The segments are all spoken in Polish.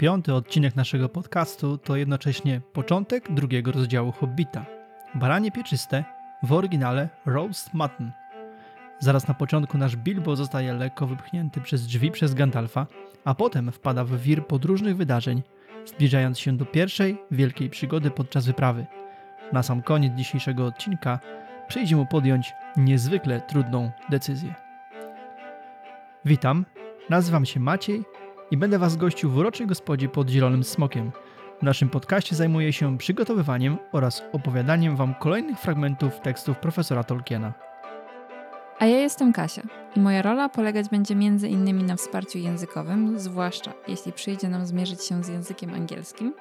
Piąty odcinek naszego podcastu to jednocześnie początek drugiego rozdziału Hobbita. Baranie pieczyste, w oryginale Roast Mutton. Zaraz na początku nasz Bilbo zostaje lekko wypchnięty przez drzwi przez Gandalfa, a potem wpada w wir podróżnych wydarzeń, zbliżając się do pierwszej wielkiej przygody podczas wyprawy. Na sam koniec dzisiejszego odcinka przyjdzie mu podjąć niezwykle trudną decyzję. Witam, nazywam się Maciej i będę Was gościł w uroczej gospodzie pod Zielonym Smokiem. W naszym podcaście zajmuję się przygotowywaniem oraz opowiadaniem Wam kolejnych fragmentów tekstów profesora Tolkiena. A ja jestem Kasia i moja rola polegać będzie między innymi na wsparciu językowym, zwłaszcza jeśli przyjdzie nam zmierzyć się z językiem angielskim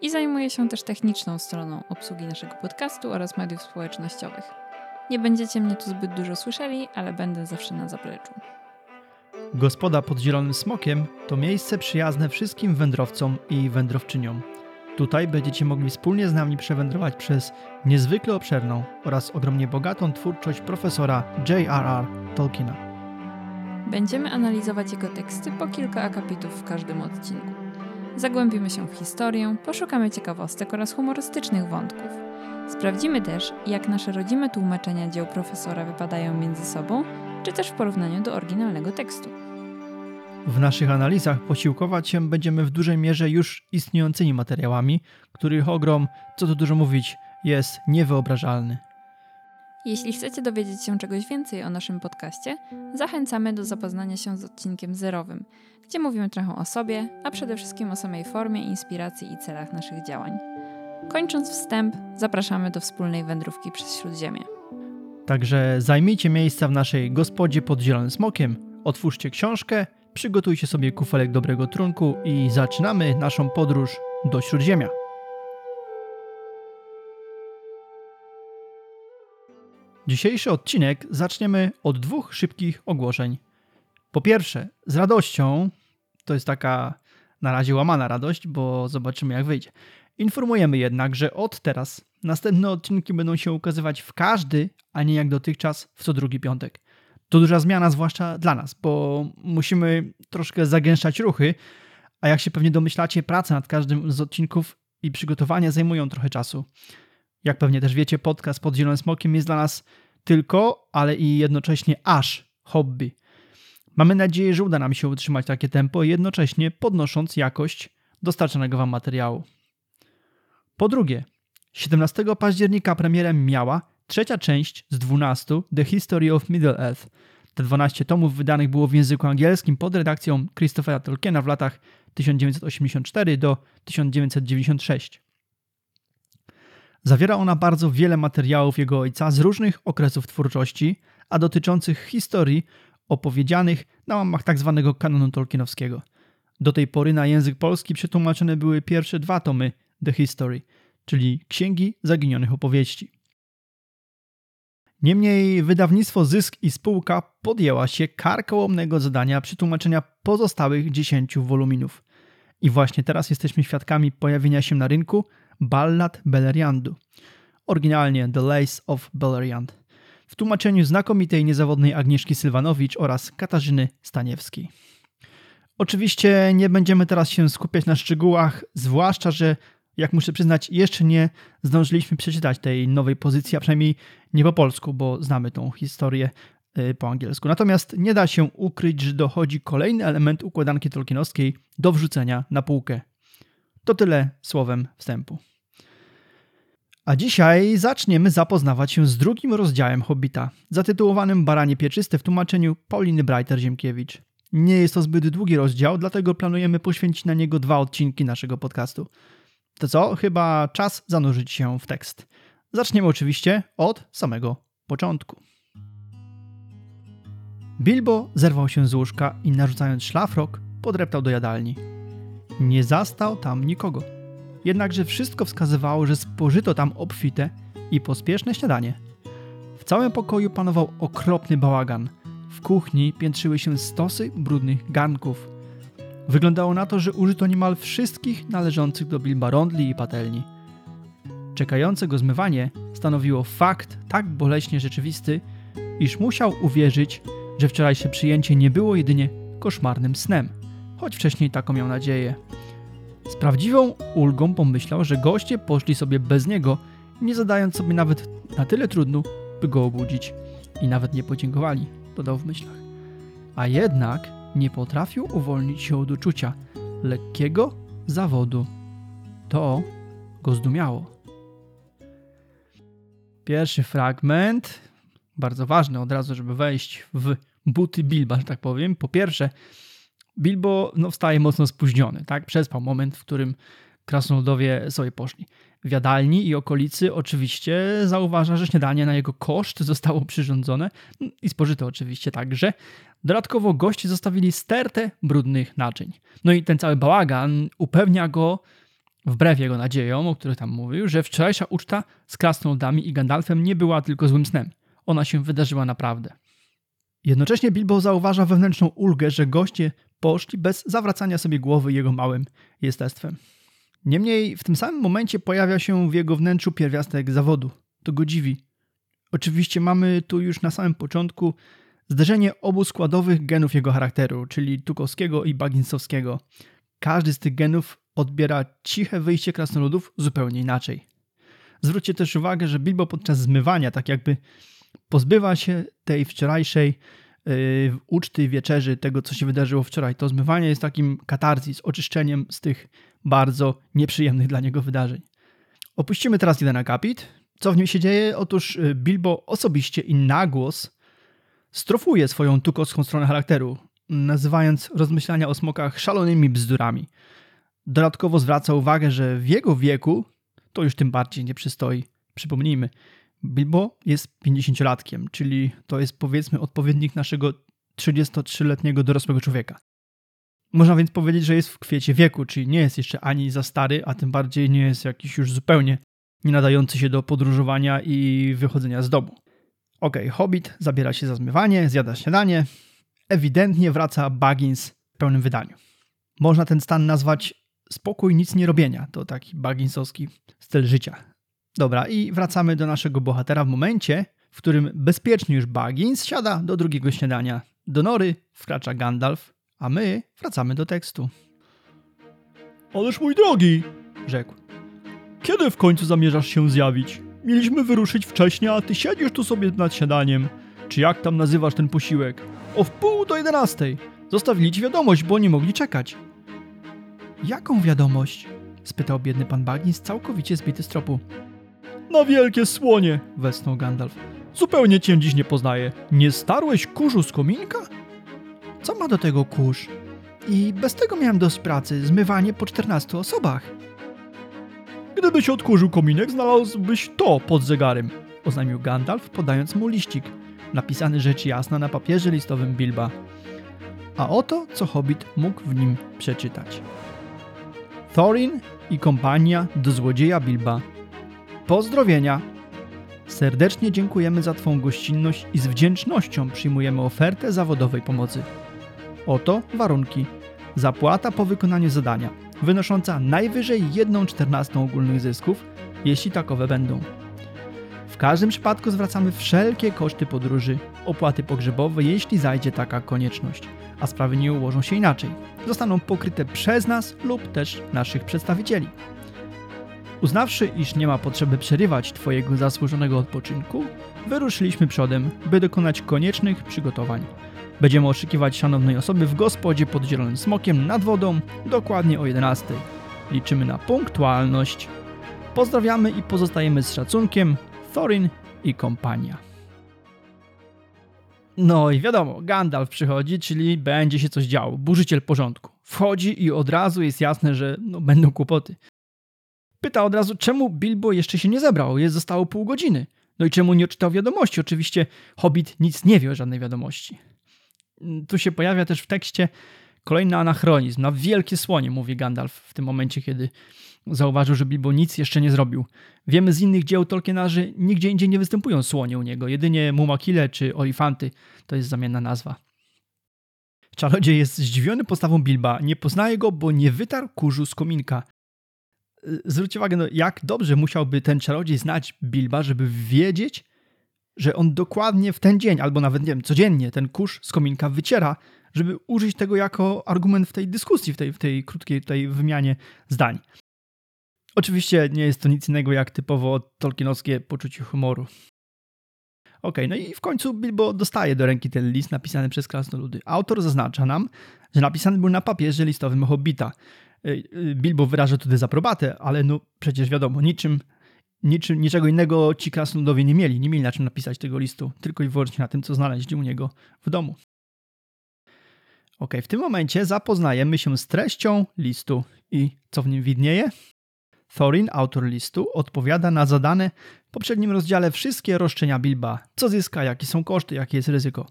i zajmuję się też techniczną stroną obsługi naszego podcastu oraz mediów społecznościowych. Nie będziecie mnie tu zbyt dużo słyszeli, ale będę zawsze na zapleczu. Gospoda pod Zielonym Smokiem to miejsce przyjazne wszystkim wędrowcom i wędrowczyniom. Tutaj będziecie mogli wspólnie z nami przewędrować przez niezwykle obszerną oraz ogromnie bogatą twórczość profesora J.R.R. Tolkiena. Będziemy analizować jego teksty po kilka akapitów w każdym odcinku. Zagłębimy się w historię, poszukamy ciekawostek oraz humorystycznych wątków. Sprawdzimy też, jak nasze rodzime tłumaczenia dzieł profesora wypadają między sobą, czy też w porównaniu do oryginalnego tekstu. W naszych analizach posiłkować się będziemy w dużej mierze już istniejącymi materiałami, których ogrom, co tu dużo mówić, jest niewyobrażalny. Jeśli chcecie dowiedzieć się czegoś więcej o naszym podcaście, zachęcamy do zapoznania się z odcinkiem zerowym, gdzie mówimy trochę o sobie, a przede wszystkim o samej formie, inspiracji i celach naszych działań. Kończąc wstęp, zapraszamy do wspólnej wędrówki przez Śródziemie. Także zajmijcie miejsca w naszej gospodzie pod Zielonym Smokiem, otwórzcie książkę, przygotujcie sobie kufelek dobrego trunku i zaczynamy naszą podróż do Śródziemia. Dzisiejszy odcinek zaczniemy od dwóch szybkich ogłoszeń. Po pierwsze, z radością, to jest taka na razie łamana radość, bo zobaczymy jak wyjdzie. Informujemy jednak, że od teraz następne odcinki będą się ukazywać w każdy, a nie jak dotychczas w co drugi piątek. To duża zmiana, zwłaszcza dla nas, bo musimy troszkę zagęszczać ruchy, a jak się pewnie domyślacie, prace nad każdym z odcinków i przygotowania zajmują trochę czasu. Jak pewnie też wiecie, podcast pod Zielonym Smokiem jest dla nas tylko, ale i jednocześnie aż hobby. Mamy nadzieję, że uda nam się utrzymać takie tempo, jednocześnie podnosząc jakość dostarczanego Wam materiału. Po drugie, 17 października premierem miała trzecia część z 12 The History of Middle-earth. Te 12 tomów wydanych było w języku angielskim pod redakcją Christophera Tolkiena w latach 1984 do 1996. Zawiera ona bardzo wiele materiałów jego ojca z różnych okresów twórczości, a dotyczących historii opowiedzianych na łamach tzw. Tak kanonu tolkienowskiego. Do tej pory na język polski przetłumaczone były pierwsze dwa tomy The History, czyli Księgi Zaginionych Opowieści. Niemniej wydawnictwo Zysk i spółka podjęła się karkołomnego zadania przetłumaczenia pozostałych 10 woluminów. I właśnie teraz jesteśmy świadkami pojawienia się na rynku Ballad Beleriandu, oryginalnie The Lace of Beleriand, w tłumaczeniu znakomitej niezawodnej Agnieszki Sylwanowicz oraz Katarzyny Staniewskiej. Oczywiście nie będziemy teraz się skupiać na szczegółach, zwłaszcza, że jak muszę przyznać, jeszcze nie zdążyliśmy przeczytać tej nowej pozycji, a przynajmniej nie po polsku, bo znamy tą historię y, po angielsku. Natomiast nie da się ukryć, że dochodzi kolejny element układanki tolkienowskiej do wrzucenia na półkę. To tyle słowem wstępu. A dzisiaj zaczniemy zapoznawać się z drugim rozdziałem Hobbita, zatytułowanym Baranie Pieczyste w tłumaczeniu Pauliny Breiter-Ziemkiewicz. Nie jest to zbyt długi rozdział, dlatego planujemy poświęcić na niego dwa odcinki naszego podcastu. To co? Chyba czas zanurzyć się w tekst. Zaczniemy oczywiście od samego początku. Bilbo zerwał się z łóżka i narzucając szlafrok, podreptał do jadalni. Nie zastał tam nikogo. Jednakże wszystko wskazywało, że spożyto tam obfite i pospieszne śniadanie. W całym pokoju panował okropny bałagan. W kuchni piętrzyły się stosy brudnych garnków, Wyglądało na to, że użyto niemal wszystkich należących do Bilba rondli i patelni. Czekające go zmywanie stanowiło fakt tak boleśnie rzeczywisty, iż musiał uwierzyć, że wczorajsze przyjęcie nie było jedynie koszmarnym snem, choć wcześniej taką miał nadzieję. Z prawdziwą ulgą pomyślał, że goście poszli sobie bez niego, nie zadając sobie nawet na tyle trudno, by go obudzić. I nawet nie podziękowali, dodał w myślach. A jednak nie potrafił uwolnić się od uczucia lekkiego zawodu. To go zdumiało. Pierwszy fragment, bardzo ważny od razu, żeby wejść w buty Bilba, że tak powiem. Po pierwsze, Bilbo no, wstaje mocno spóźniony, tak? Przespał moment, w którym krasnoludowie sobie poszli. W jadalni i okolicy oczywiście zauważa, że śniadanie na jego koszt zostało przyrządzone i spożyte oczywiście także. Dodatkowo goście zostawili stertę brudnych naczyń. No i ten cały bałagan upewnia go, wbrew jego nadziejom, o których tam mówił, że wczorajsza uczta z krasnoludami i Gandalfem nie była tylko złym snem. Ona się wydarzyła naprawdę. Jednocześnie Bilbo zauważa wewnętrzną ulgę, że goście poszli bez zawracania sobie głowy jego małym jestestwem. Niemniej w tym samym momencie pojawia się w jego wnętrzu pierwiastek zawodu. To go dziwi. Oczywiście mamy tu już na samym początku zderzenie obu składowych genów jego charakteru, czyli Tukowskiego i Bagginsowskiego. Każdy z tych genów odbiera ciche wyjście krasnoludów zupełnie inaczej. Zwróćcie też uwagę, że Bilbo podczas zmywania tak jakby pozbywa się tej wczorajszej yy, uczty, wieczerzy, tego co się wydarzyło wczoraj. To zmywanie jest takim katarzis, oczyszczeniem z tych bardzo nieprzyjemnych dla niego wydarzeń. Opuścimy teraz jeden akapit. Co w nim się dzieje? Otóż y, Bilbo osobiście i na głos strofuje swoją tukowską stronę charakteru, nazywając rozmyślania o smokach szalonymi bzdurami. Dodatkowo zwraca uwagę, że w jego wieku to już tym bardziej nie przystoi. Przypomnijmy, Bilbo jest 50-latkiem, czyli to jest powiedzmy odpowiednik naszego 33-letniego dorosłego człowieka. Można więc powiedzieć, że jest w kwiecie wieku, czyli nie jest jeszcze ani za stary, a tym bardziej nie jest jakiś już zupełnie nie nadający się do podróżowania i wychodzenia z domu. Ok, Hobbit zabiera się za zmywanie, zjada śniadanie. Ewidentnie wraca Baggins w pełnym wydaniu. Można ten stan nazwać spokój nic nie robienia. To taki bagginsowski styl życia. Dobra, i wracamy do naszego bohatera w momencie, w którym bezpiecznie już Baggins siada do drugiego śniadania. Do nory wkracza Gandalf, a my wracamy do tekstu. Ależ mój drogi, rzekł. Kiedy w końcu zamierzasz się zjawić? Mieliśmy wyruszyć wcześniej, a ty siedzisz tu sobie nad śniadaniem. Czy jak tam nazywasz ten posiłek? O wpół do jedenastej. Zostawili ci wiadomość, bo nie mogli czekać. Jaką wiadomość? spytał biedny pan Baggins, całkowicie zbity z tropu. Na wielkie słonie, westchnął Gandalf. Zupełnie cię dziś nie poznaję. Nie starłeś kurzu z kominka? Co ma do tego kurz? I bez tego miałem dość pracy, zmywanie po 14 osobach. Gdybyś odkurzył kominek, znalazłbyś to pod zegarem, oznajmił Gandalf, podając mu liścik, napisany rzecz jasna na papierze listowym Bilba. A oto, co Hobbit mógł w nim przeczytać. Thorin i kompania do złodzieja Bilba. Pozdrowienia! Serdecznie dziękujemy za Twą gościnność i z wdzięcznością przyjmujemy ofertę zawodowej pomocy. Oto warunki. Zapłata po wykonaniu zadania, wynosząca najwyżej 1,14 ogólnych zysków, jeśli takowe będą. W każdym przypadku zwracamy wszelkie koszty podróży, opłaty pogrzebowe, jeśli zajdzie taka konieczność, a sprawy nie ułożą się inaczej. Zostaną pokryte przez nas lub też naszych przedstawicieli. Uznawszy, iż nie ma potrzeby przerywać Twojego zasłużonego odpoczynku, wyruszyliśmy przodem, by dokonać koniecznych przygotowań. Będziemy oczekiwać szanownej osoby w gospodzie pod Zielonym Smokiem nad wodą dokładnie o 11. Liczymy na punktualność. Pozdrawiamy i pozostajemy z szacunkiem. Thorin i kompania. No i wiadomo, Gandalf przychodzi, czyli będzie się coś działo. Burzyciel porządku. Wchodzi i od razu jest jasne, że no, będą kłopoty. Pyta od razu, czemu Bilbo jeszcze się nie zebrał? Jest zostało pół godziny. No i czemu nie odczytał wiadomości? Oczywiście Hobbit nic nie wie o żadnej wiadomości. Tu się pojawia też w tekście kolejny anachronizm. Na wielkie słonie, mówi Gandalf w tym momencie, kiedy zauważył, że Bilbo nic jeszcze nie zrobił. Wiemy z innych dzieł Tolkiena, że nigdzie indziej nie występują słonie u niego. Jedynie Mumakile czy Olifanty to jest zamienna nazwa. Czarodziej jest zdziwiony postawą Bilba. Nie poznaje go, bo nie wytarł kurzu z kominka. Zwróćcie uwagę, no jak dobrze musiałby ten czarodziej znać Bilba, żeby wiedzieć, że on dokładnie w ten dzień, albo nawet nie wiem, codziennie ten kurz z kominka wyciera, żeby użyć tego jako argument w tej dyskusji, w tej, w tej krótkiej tej wymianie zdań. Oczywiście nie jest to nic innego jak typowo tolkienowskie poczucie humoru. Ok, no i w końcu Bilbo dostaje do ręki ten list napisany przez krasnoludy. Autor zaznacza nam, że napisany był na papierze listowym Hobbita. Y, y, Bilbo wyraża tu dezaprobatę, ale no przecież wiadomo, niczym, niczym, niczego innego ci krasnoludowie nie mieli. Nie mieli na czym napisać tego listu, tylko i wyłącznie na tym, co znaleźli u niego w domu. Ok, w tym momencie zapoznajemy się z treścią listu i co w nim widnieje? Thorin, autor listu, odpowiada na zadane w poprzednim rozdziale wszystkie roszczenia Bilba. Co zyska, jakie są koszty, jakie jest ryzyko.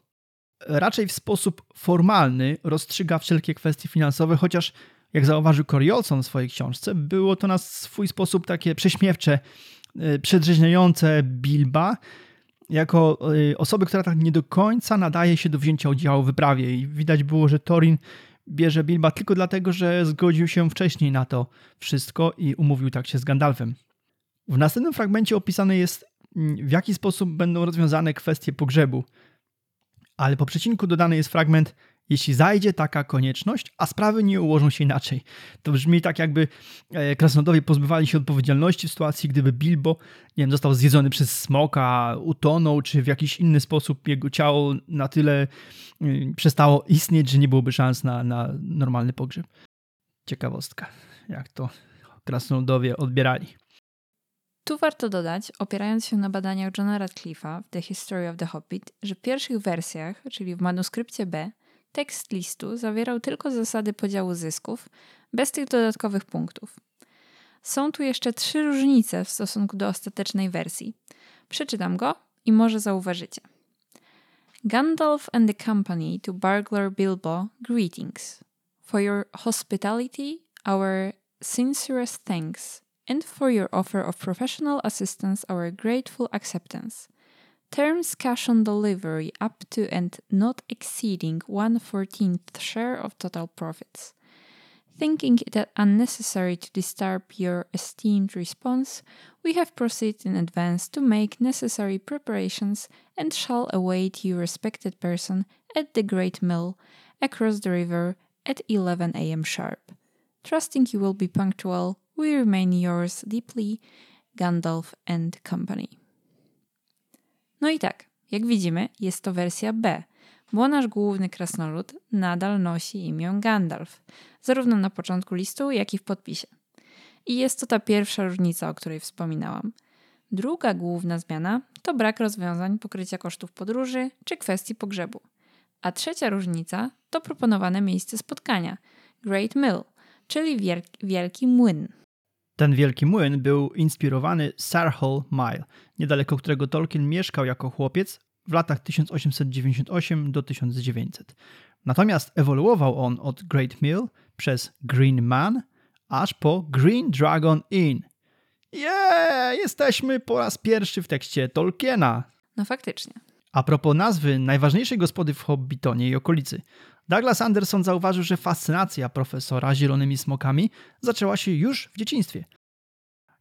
Raczej w sposób formalny rozstrzyga wszelkie kwestie finansowe, chociaż jak zauważył Cory Olson w swojej książce, było to na swój sposób takie prześmiewcze, przedrzeźniające Bilba, jako y, osoby, która tak nie do końca nadaje się do wzięcia udziału w wyprawie. I widać było, że Torin bierze Bilba tylko dlatego, że zgodził się wcześniej na to wszystko i umówił tak się z Gandalfem. W następnym fragmencie opisane jest, mm, w jaki sposób będą rozwiązane kwestie pogrzebu. Ale po przecinku dodany jest fragment, jeśli zajdzie taka konieczność, a sprawy nie ułożą się inaczej. To brzmi tak, jakby e, krasnodowie pozbywali się odpowiedzialności w sytuacji, gdyby Bilbo nie wiem, został zjedzony przez smoka, utonął, czy w jakiś inny sposób jego ciało na tyle y, przestało istnieć, że nie byłoby szans na, na normalny pogrzeb. Ciekawostka, jak to krasnoludowie odbierali. Tu warto dodać, opierając się na badaniach Johna Radcliffe'a w The History of the Hobbit, że w pierwszych wersjach, czyli w manuskrypcie B, Tekst listu zawierał tylko zasady podziału zysków, bez tych dodatkowych punktów. Są tu jeszcze trzy różnice w stosunku do ostatecznej wersji. Przeczytam go i może zauważycie. Gandalf and the company to burglar Bilbo greetings. For your hospitality, our sincerest thanks, and for your offer of professional assistance, our grateful acceptance. Terms cash on delivery up to and not exceeding 1 14th share of total profits. Thinking it unnecessary to disturb your esteemed response, we have proceeded in advance to make necessary preparations and shall await your respected person at the Great Mill across the river at 11 a.m. sharp. Trusting you will be punctual, we remain yours deeply, Gandalf and Company. No i tak, jak widzimy, jest to wersja B, bo nasz główny krasnolud nadal nosi imię Gandalf, zarówno na początku listu, jak i w podpisie. I jest to ta pierwsza różnica, o której wspominałam. Druga główna zmiana to brak rozwiązań pokrycia kosztów podróży czy kwestii pogrzebu. A trzecia różnica to proponowane miejsce spotkania Great Mill, czyli wielki młyn. Ten wielki młyn był inspirowany Sarhall Mile, niedaleko którego Tolkien mieszkał jako chłopiec w latach 1898 do 1900. Natomiast ewoluował on od Great Mill przez Green Man aż po Green Dragon Inn. Yeah, jesteśmy po raz pierwszy w tekście Tolkiena. No faktycznie. A propos nazwy najważniejszej gospody w Hobbitonie i okolicy. Douglas Anderson zauważył, że fascynacja profesora zielonymi smokami zaczęła się już w dzieciństwie.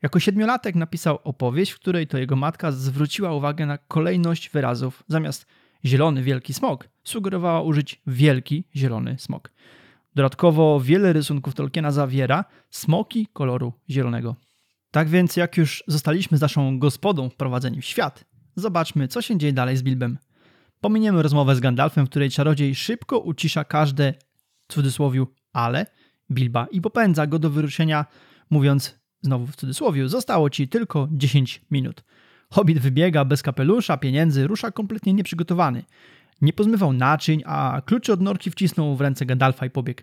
Jako siedmiolatek napisał opowieść, w której to jego matka zwróciła uwagę na kolejność wyrazów. Zamiast zielony wielki smok sugerowała użyć wielki zielony smok. Dodatkowo wiele rysunków Tolkiena zawiera smoki koloru zielonego. Tak więc jak już zostaliśmy z naszą gospodą wprowadzeni w świat, zobaczmy co się dzieje dalej z Bilbem. Pominiemy rozmowę z Gandalfem, w której czarodziej szybko ucisza każde, w cudzysłowie, ale Bilba i popędza go do wyruszenia, mówiąc znowu w cudzysłowie, zostało ci tylko 10 minut. Hobbit wybiega bez kapelusza, pieniędzy, rusza kompletnie nieprzygotowany. Nie pozmywał naczyń, a kluczy od norki wcisnął w ręce Gandalfa i pobiegł.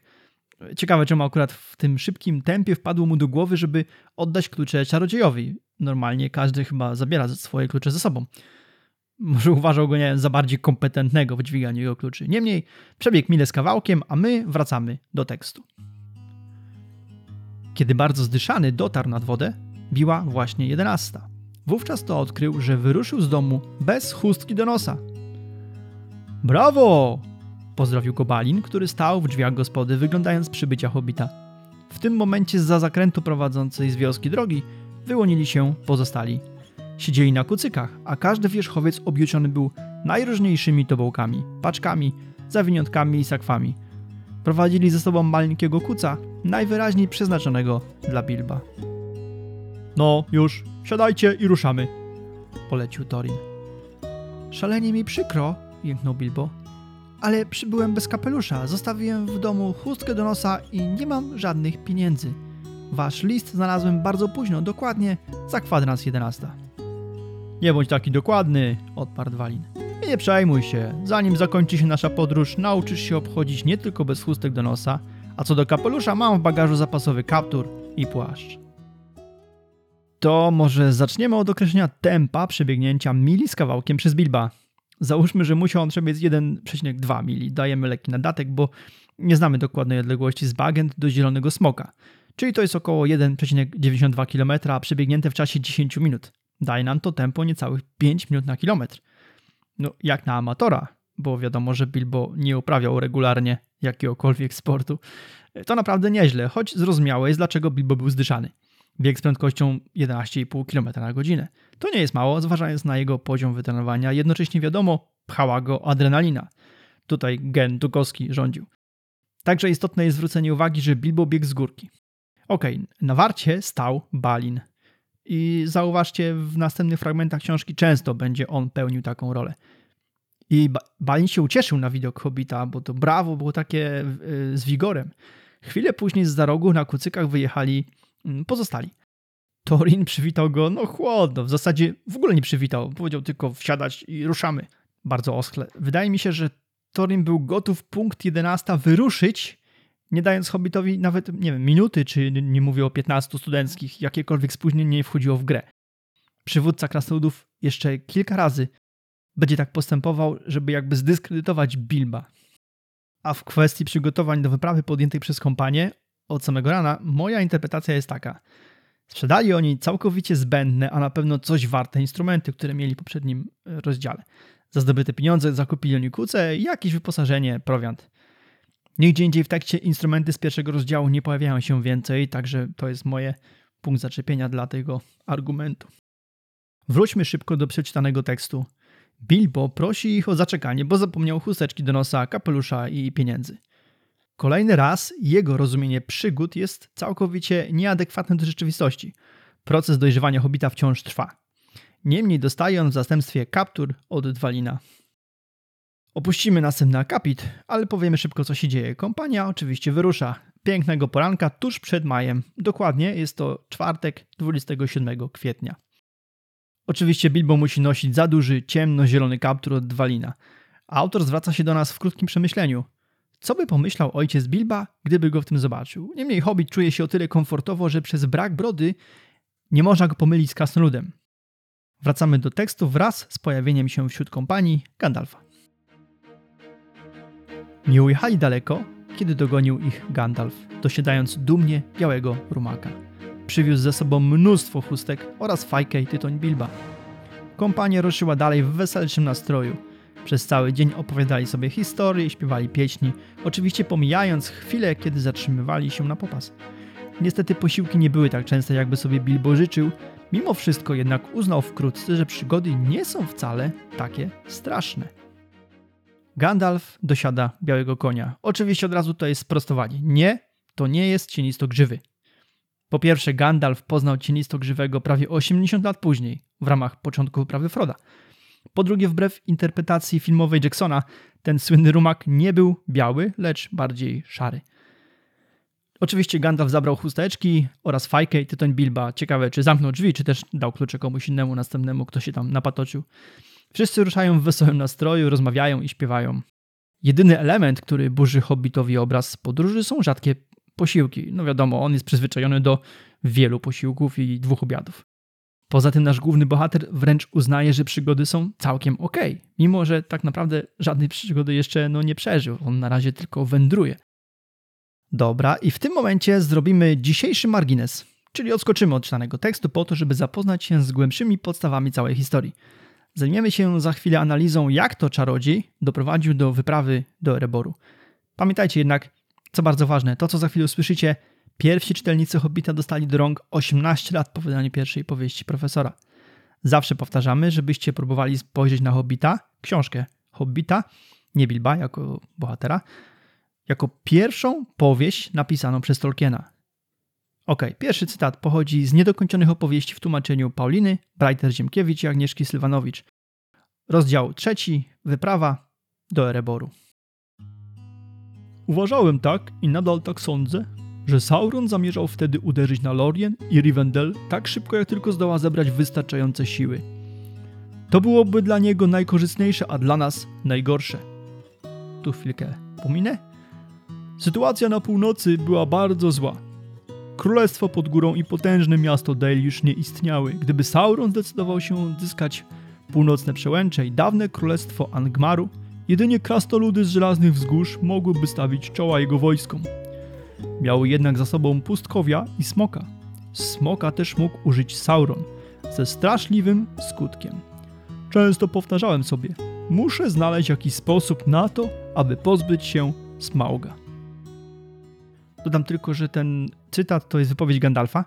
Ciekawe, czemu akurat w tym szybkim tempie wpadło mu do głowy, żeby oddać klucze czarodziejowi. Normalnie każdy chyba zabiera swoje klucze ze sobą. Może uważał go nie za bardziej kompetentnego w dźwiganiu jego kluczy. Niemniej przebiegł mile z kawałkiem, a my wracamy do tekstu. Kiedy bardzo zdyszany dotarł nad wodę, biła właśnie jedenasta. Wówczas to odkrył, że wyruszył z domu bez chustki do nosa. Brawo! Pozdrowił go Balin, który stał w drzwiach gospody, wyglądając przybycia hobita. W tym momencie za zakrętu prowadzącej z wioski drogi wyłonili się pozostali. Siedzieli na kucykach, a każdy wierzchowiec objuczony był najróżniejszymi tobołkami, paczkami, zawiniątkami i sakwami. Prowadzili ze sobą maleńkiego kuca, najwyraźniej przeznaczonego dla Bilba. No, już, siadajcie i ruszamy, polecił Torin. Szalenie mi przykro, jęknął Bilbo, ale przybyłem bez kapelusza, zostawiłem w domu chustkę do nosa i nie mam żadnych pieniędzy. Wasz list znalazłem bardzo późno, dokładnie za kwadrans 11. Nie bądź taki dokładny, odparł Walin. Nie przejmuj się, zanim zakończy się nasza podróż, nauczysz się obchodzić nie tylko bez chustek do nosa, a co do kapelusza mam w bagażu zapasowy kaptur i płaszcz. To może zaczniemy od określenia tempa przebiegnięcia mili z kawałkiem przez Bilba. Załóżmy, że musiał on przebiec 1,2 mili. Dajemy lekki nadatek, bo nie znamy dokładnej odległości z Bagent do Zielonego Smoka. Czyli to jest około 1,92 km przebiegnięte w czasie 10 minut. Daje nam to tempo niecałych 5 minut na kilometr. No, jak na amatora, bo wiadomo, że Bilbo nie uprawiał regularnie jakiegokolwiek sportu. To naprawdę nieźle, choć zrozumiałe jest, dlaczego Bilbo był zdyszany. Bieg z prędkością 11,5 km na godzinę. To nie jest mało, zważając na jego poziom wytrenowania. Jednocześnie wiadomo, pchała go adrenalina. Tutaj gen Dukowski rządził. Także istotne jest zwrócenie uwagi, że Bilbo biegł z górki. Okej, okay, na warcie stał Balin. I zauważcie, w następnych fragmentach książki często będzie on pełnił taką rolę. I ba Balin się ucieszył na widok Hobita, bo to brawo było takie yy, z wigorem. Chwilę później z za rogu na kucykach wyjechali mm, pozostali. Torin przywitał go, no chłodno, w zasadzie w ogóle nie przywitał. Powiedział tylko wsiadać i ruszamy. Bardzo oschle. Wydaje mi się, że Torin był gotów punkt 11 wyruszyć, nie dając Hobbitowi nawet, nie wiem, minuty, czy nie mówię o 15 studenckich, jakiekolwiek spóźnienie nie wchodziło w grę. Przywódca krasnoludów jeszcze kilka razy będzie tak postępował, żeby jakby zdyskredytować Bilba. A w kwestii przygotowań do wyprawy podjętej przez kompanię od samego rana, moja interpretacja jest taka. Sprzedali oni całkowicie zbędne, a na pewno coś warte instrumenty, które mieli w poprzednim e, rozdziale. Za zdobyte pieniądze zakupili oni kuce jakieś wyposażenie, prowiant. Nigdzie indziej w tekście instrumenty z pierwszego rozdziału nie pojawiają się więcej, także to jest moje punkt zaczepienia dla tego argumentu. Wróćmy szybko do przeczytanego tekstu. Bilbo prosi ich o zaczekanie, bo zapomniał chusteczki do nosa, kapelusza i pieniędzy. Kolejny raz jego rozumienie przygód jest całkowicie nieadekwatne do rzeczywistości. Proces dojrzewania hobita wciąż trwa. Niemniej dostaje on w zastępstwie kaptur od Dwalina. Opuścimy następny akapit, ale powiemy szybko co się dzieje. Kompania oczywiście wyrusza. Pięknego poranka tuż przed majem. Dokładnie jest to czwartek 27 kwietnia. Oczywiście Bilbo musi nosić za duży, ciemno-zielony kaptur od Dwalina. Autor zwraca się do nas w krótkim przemyśleniu. Co by pomyślał ojciec Bilba, gdyby go w tym zobaczył? Niemniej Hobbit czuje się o tyle komfortowo, że przez brak brody nie można go pomylić z krasnoludem. Wracamy do tekstu wraz z pojawieniem się wśród kompanii Gandalfa. Nie ujechali daleko, kiedy dogonił ich Gandalf, dosiadając dumnie białego rumaka. Przywiózł ze sobą mnóstwo chustek oraz fajkę i tytoń Bilba. Kompania ruszyła dalej w weselszym nastroju. Przez cały dzień opowiadali sobie historie i śpiewali pieśni, oczywiście pomijając chwilę, kiedy zatrzymywali się na popas. Niestety posiłki nie były tak częste, jakby sobie Bilbo życzył, mimo wszystko jednak uznał wkrótce, że przygody nie są wcale takie straszne. Gandalf dosiada białego konia. Oczywiście od razu to jest sprostowanie. Nie, to nie jest cienistogrzywy. Po pierwsze, Gandalf poznał cienistogrzywego prawie 80 lat później, w ramach początku wyprawy Froda. Po drugie, wbrew interpretacji filmowej Jacksona, ten słynny rumak nie był biały, lecz bardziej szary. Oczywiście Gandalf zabrał chusteczki oraz fajkę i tytoń Bilba. Ciekawe, czy zamknął drzwi, czy też dał klucze komuś innemu, następnemu, kto się tam napatoczył. Wszyscy ruszają w wesołym nastroju, rozmawiają i śpiewają. Jedyny element, który burzy hobbitowi obraz podróży są rzadkie posiłki. No wiadomo, on jest przyzwyczajony do wielu posiłków i dwóch obiadów. Poza tym nasz główny bohater wręcz uznaje, że przygody są całkiem ok, mimo że tak naprawdę żadnej przygody jeszcze no, nie przeżył. On na razie tylko wędruje. Dobra, i w tym momencie zrobimy dzisiejszy margines, czyli odskoczymy od czytanego tekstu po to, żeby zapoznać się z głębszymi podstawami całej historii. Zajmiemy się za chwilę analizą, jak to czarodziej doprowadził do wyprawy do Ereboru. Pamiętajcie jednak, co bardzo ważne, to co za chwilę usłyszycie, pierwsi czytelnicy Hobbita dostali do rąk 18 lat po wydaniu pierwszej powieści profesora. Zawsze powtarzamy, żebyście próbowali spojrzeć na Hobbita, książkę Hobbita, nie Bilba jako bohatera, jako pierwszą powieść napisaną przez Tolkiena. Ok, pierwszy cytat pochodzi z niedokończonych opowieści w tłumaczeniu Pauliny, Brajter-Ziemkiewicz i Agnieszki Sylwanowicz. Rozdział trzeci, wyprawa do Ereboru. Uważałem tak i nadal tak sądzę, że Sauron zamierzał wtedy uderzyć na Lorien i Rivendell tak szybko, jak tylko zdoła zebrać wystarczające siły. To byłoby dla niego najkorzystniejsze, a dla nas najgorsze. Tu chwilkę pominę. Sytuacja na północy była bardzo zła. Królestwo pod górą i potężne miasto Dale już nie istniały. Gdyby Sauron zdecydował się odzyskać północne przełęcze i dawne królestwo Angmaru, jedynie krastoludy z żelaznych wzgórz mogłyby stawić czoła jego wojskom. Miały jednak za sobą pustkowia i smoka. Smoka też mógł użyć Sauron, ze straszliwym skutkiem. Często powtarzałem sobie, muszę znaleźć jakiś sposób na to, aby pozbyć się Smauga. Dodam tylko, że ten cytat to jest wypowiedź Gandalfa,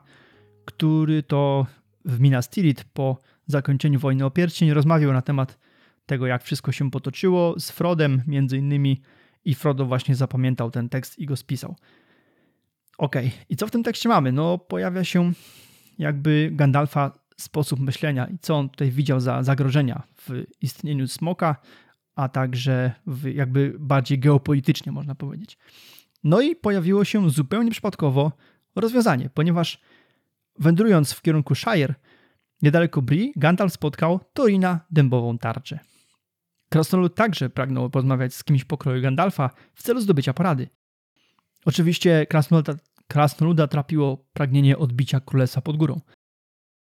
który to w Minas Tirith po zakończeniu wojny o pierścień rozmawiał na temat tego, jak wszystko się potoczyło z Frodem między innymi i Frodo właśnie zapamiętał ten tekst i go spisał. Ok, i co w tym tekście mamy? No pojawia się jakby Gandalfa sposób myślenia i co on tutaj widział za zagrożenia w istnieniu smoka, a także jakby bardziej geopolitycznie można powiedzieć. No i pojawiło się zupełnie przypadkowo rozwiązanie, ponieważ wędrując w kierunku Shire, niedaleko Bri, Gandalf spotkał Torina dębową tarczę. Krasnolud także pragnął porozmawiać z kimś pokroju Gandalfa w celu zdobycia porady. Oczywiście krasnoluda, krasnoluda trapiło pragnienie odbicia królestwa pod górą.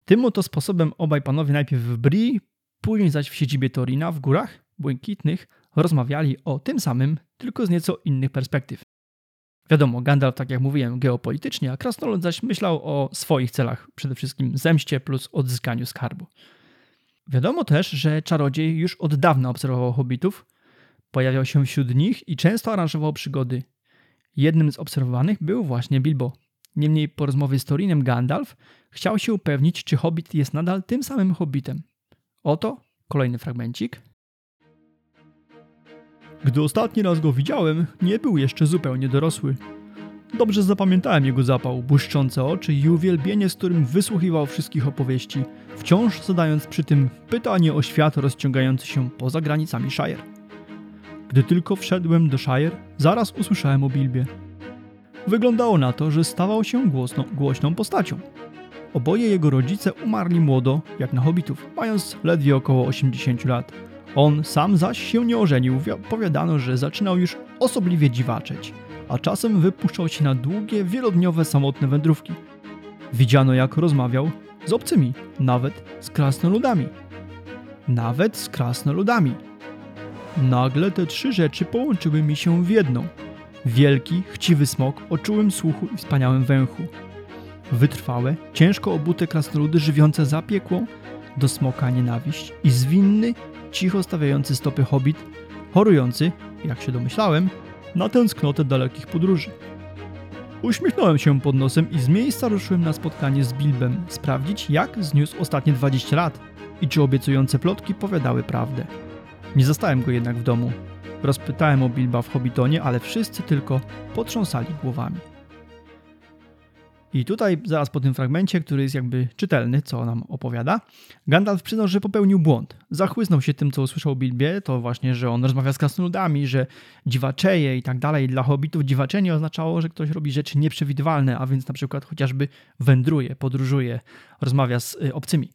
Tym oto sposobem obaj panowie najpierw w Bri, później zaś w siedzibie Torina w górach błękitnych rozmawiali o tym samym, tylko z nieco innych perspektyw. Wiadomo, Gandalf, tak jak mówiłem, geopolitycznie, a Krasnolud zaś myślał o swoich celach, przede wszystkim zemście plus odzyskaniu skarbu. Wiadomo też, że czarodziej już od dawna obserwował hobbitów, pojawiał się wśród nich i często aranżował przygody. Jednym z obserwowanych był właśnie Bilbo. Niemniej po rozmowie z Torinem Gandalf chciał się upewnić, czy hobbit jest nadal tym samym hobbitem. Oto kolejny fragmencik. Gdy ostatni raz go widziałem, nie był jeszcze zupełnie dorosły. Dobrze zapamiętałem jego zapał, błyszczące oczy i uwielbienie, z którym wysłuchiwał wszystkich opowieści, wciąż zadając przy tym pytanie o świat rozciągający się poza granicami Shire. Gdy tylko wszedłem do Shire, zaraz usłyszałem o Bilbie. Wyglądało na to, że stawał się głośną, głośną postacią. Oboje jego rodzice umarli młodo, jak na hobbitów, mając ledwie około 80 lat. On sam zaś się nie ożenił, powiadano, że zaczynał już osobliwie dziwaczeć, a czasem wypuszczał się na długie, wielodniowe, samotne wędrówki. Widziano jak rozmawiał z obcymi, nawet z krasnoludami. Nawet z krasnoludami. Nagle te trzy rzeczy połączyły mi się w jedną. Wielki, chciwy smok o czułym słuchu i wspaniałym węchu. Wytrwałe, ciężko obute krasnoludy żywiące zapiekłą do smoka nienawiść i zwinny, cicho stawiający stopy hobbit, chorujący, jak się domyślałem, na tęsknotę dalekich podróży. Uśmiechnąłem się pod nosem i z miejsca ruszyłem na spotkanie z Bilbem, sprawdzić jak zniósł ostatnie 20 lat i czy obiecujące plotki powiadały prawdę. Nie zastałem go jednak w domu. Rozpytałem o Bilba w Hobbitonie, ale wszyscy tylko potrząsali głowami. I tutaj, zaraz po tym fragmencie, który jest jakby czytelny, co nam opowiada, Gandalf przyznał, że popełnił błąd. Zachłysnął się tym, co usłyszał Bilbie, to właśnie, że on rozmawia z krasnoludami, że dziwaczeje i tak dalej. Dla hobbitów dziwaczenie oznaczało, że ktoś robi rzeczy nieprzewidywalne, a więc na przykład chociażby wędruje, podróżuje, rozmawia z y, obcymi.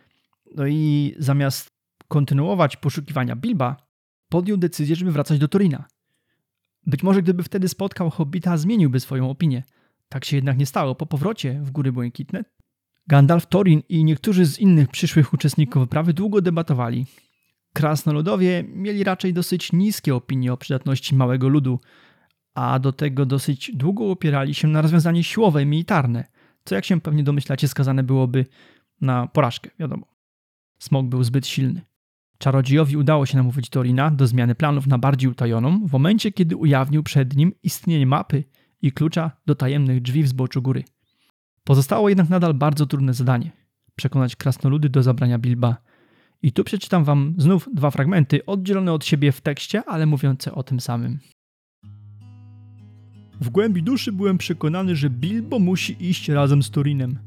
No i zamiast kontynuować poszukiwania Bilba, podjął decyzję, żeby wracać do Torina. Być może gdyby wtedy spotkał hobbita, zmieniłby swoją opinię – tak się jednak nie stało. Po powrocie w Góry Błękitne Gandalf, Thorin i niektórzy z innych przyszłych uczestników wyprawy długo debatowali. Krasnoludowie mieli raczej dosyć niskie opinie o przydatności małego ludu, a do tego dosyć długo opierali się na rozwiązanie siłowe i militarne, co jak się pewnie domyślacie skazane byłoby na porażkę, wiadomo. Smok był zbyt silny. Czarodziejowi udało się namówić Torina do zmiany planów na bardziej utajoną w momencie, kiedy ujawnił przed nim istnienie mapy i klucza do tajemnych drzwi w zboczu góry. Pozostało jednak nadal bardzo trudne zadanie przekonać krasnoludy do zabrania Bilba, I tu przeczytam wam znów dwa fragmenty, oddzielone od siebie w tekście, ale mówiące o tym samym. W głębi duszy byłem przekonany, że Bilbo musi iść razem z Turinem.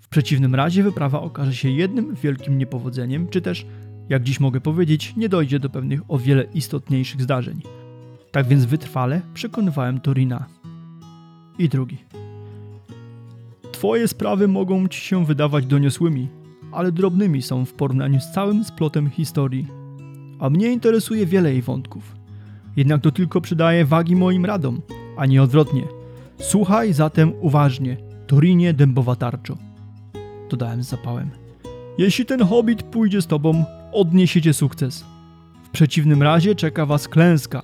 W przeciwnym razie wyprawa okaże się jednym wielkim niepowodzeniem, czy też, jak dziś mogę powiedzieć, nie dojdzie do pewnych o wiele istotniejszych zdarzeń. Tak więc wytrwale przekonywałem Turina. I drugi. Twoje sprawy mogą ci się wydawać doniosłymi, ale drobnymi są w porównaniu z całym splotem historii. A mnie interesuje wiele jej wątków. Jednak to tylko przydaje wagi moim radom, a nie odwrotnie. Słuchaj zatem uważnie, Torinie dębowa tarczo. Dodałem z zapałem. Jeśli ten hobbit pójdzie z tobą, odniesiecie sukces. W przeciwnym razie czeka was klęska.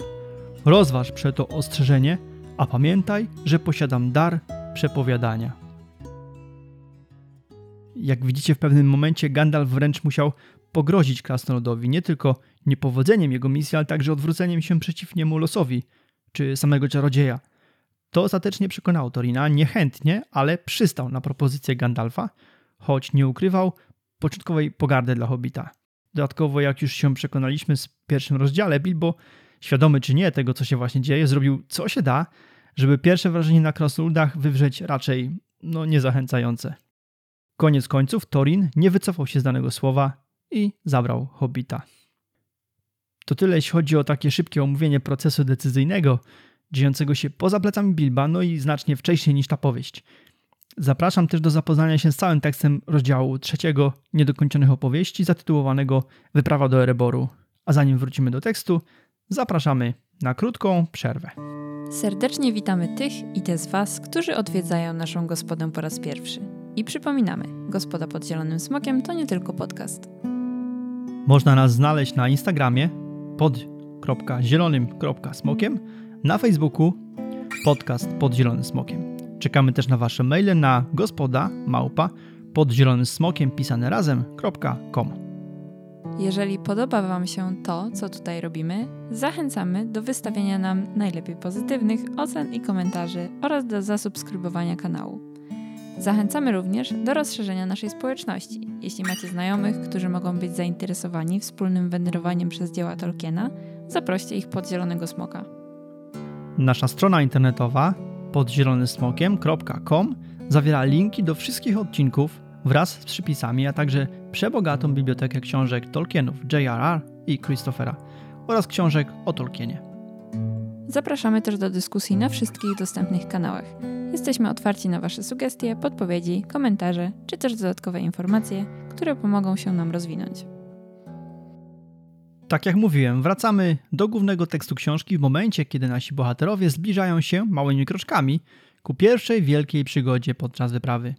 Rozważ przeto ostrzeżenie, a pamiętaj, że posiadam dar przepowiadania. Jak widzicie, w pewnym momencie Gandalf wręcz musiał pogrozić krasnoludowi nie tylko niepowodzeniem jego misji, ale także odwróceniem się przeciw niemu losowi, czy samego czarodzieja. To ostatecznie przekonało Torina, niechętnie, ale przystał na propozycję Gandalfa, choć nie ukrywał początkowej pogardy dla Hobbita. Dodatkowo, jak już się przekonaliśmy w pierwszym rozdziale, Bilbo, świadomy czy nie tego, co się właśnie dzieje, zrobił co się da, żeby pierwsze wrażenie na krasnoludach wywrzeć raczej no, niezachęcające. Koniec końców Torin nie wycofał się z danego słowa i zabrał Hobbita. To tyle, jeśli chodzi o takie szybkie omówienie procesu decyzyjnego, dziejącego się poza plecami Bilba, no i znacznie wcześniej niż ta powieść. Zapraszam też do zapoznania się z całym tekstem rozdziału trzeciego niedokończonych opowieści zatytułowanego Wyprawa do Ereboru. A zanim wrócimy do tekstu, zapraszamy na krótką przerwę. Serdecznie witamy tych i te z Was, którzy odwiedzają naszą gospodę po raz pierwszy. I przypominamy, Gospoda pod Zielonym Smokiem to nie tylko podcast. Można nas znaleźć na Instagramie pod.zielonym.smokiem, na Facebooku podcast pod Zielonym Smokiem. Czekamy też na Wasze maile na gospoda małpa pod zielonym smokiem pisane razem.com. Jeżeli podoba Wam się to, co tutaj robimy, zachęcamy do wystawiania nam najlepiej pozytywnych ocen i komentarzy oraz do zasubskrybowania kanału. Zachęcamy również do rozszerzenia naszej społeczności. Jeśli macie znajomych, którzy mogą być zainteresowani wspólnym wędrowaniem przez dzieła Tolkiena, zaproście ich pod Zielonego Smoka. Nasza strona internetowa podzielonysmokiem.com zawiera linki do wszystkich odcinków wraz z przypisami, a także przebogatą bibliotekę książek Tolkienów, J.R.R. i Christophera oraz książek o Tolkienie. Zapraszamy też do dyskusji na wszystkich dostępnych kanałach. Jesteśmy otwarci na Wasze sugestie, podpowiedzi, komentarze czy też dodatkowe informacje, które pomogą się nam rozwinąć. Tak jak mówiłem, wracamy do głównego tekstu książki w momencie, kiedy nasi bohaterowie zbliżają się małymi kroczkami ku pierwszej wielkiej przygodzie podczas wyprawy.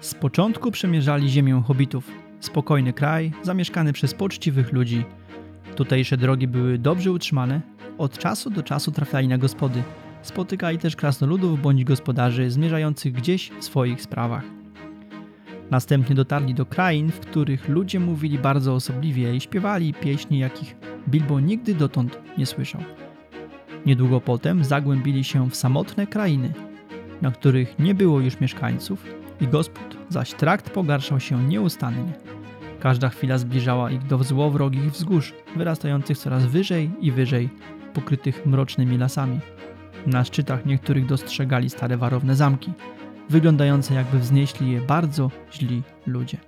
Z początku przemierzali ziemię hobbitów, spokojny kraj, zamieszkany przez poczciwych ludzi. Tutejsze drogi były dobrze utrzymane, od czasu do czasu trafiali na gospody. Spotykali też krasnoludów bądź gospodarzy zmierzających gdzieś w swoich sprawach. Następnie dotarli do krain, w których ludzie mówili bardzo osobliwie i śpiewali pieśni, jakich Bilbo nigdy dotąd nie słyszał. Niedługo potem zagłębili się w samotne krainy, na których nie było już mieszkańców i gospod, zaś trakt pogarszał się nieustannie. Każda chwila zbliżała ich do złowrogich wzgórz, wyrastających coraz wyżej i wyżej, pokrytych mrocznymi lasami. Na szczytach niektórych dostrzegali stare warowne zamki – wyglądające jakby wznieśli je bardzo źli ludzie.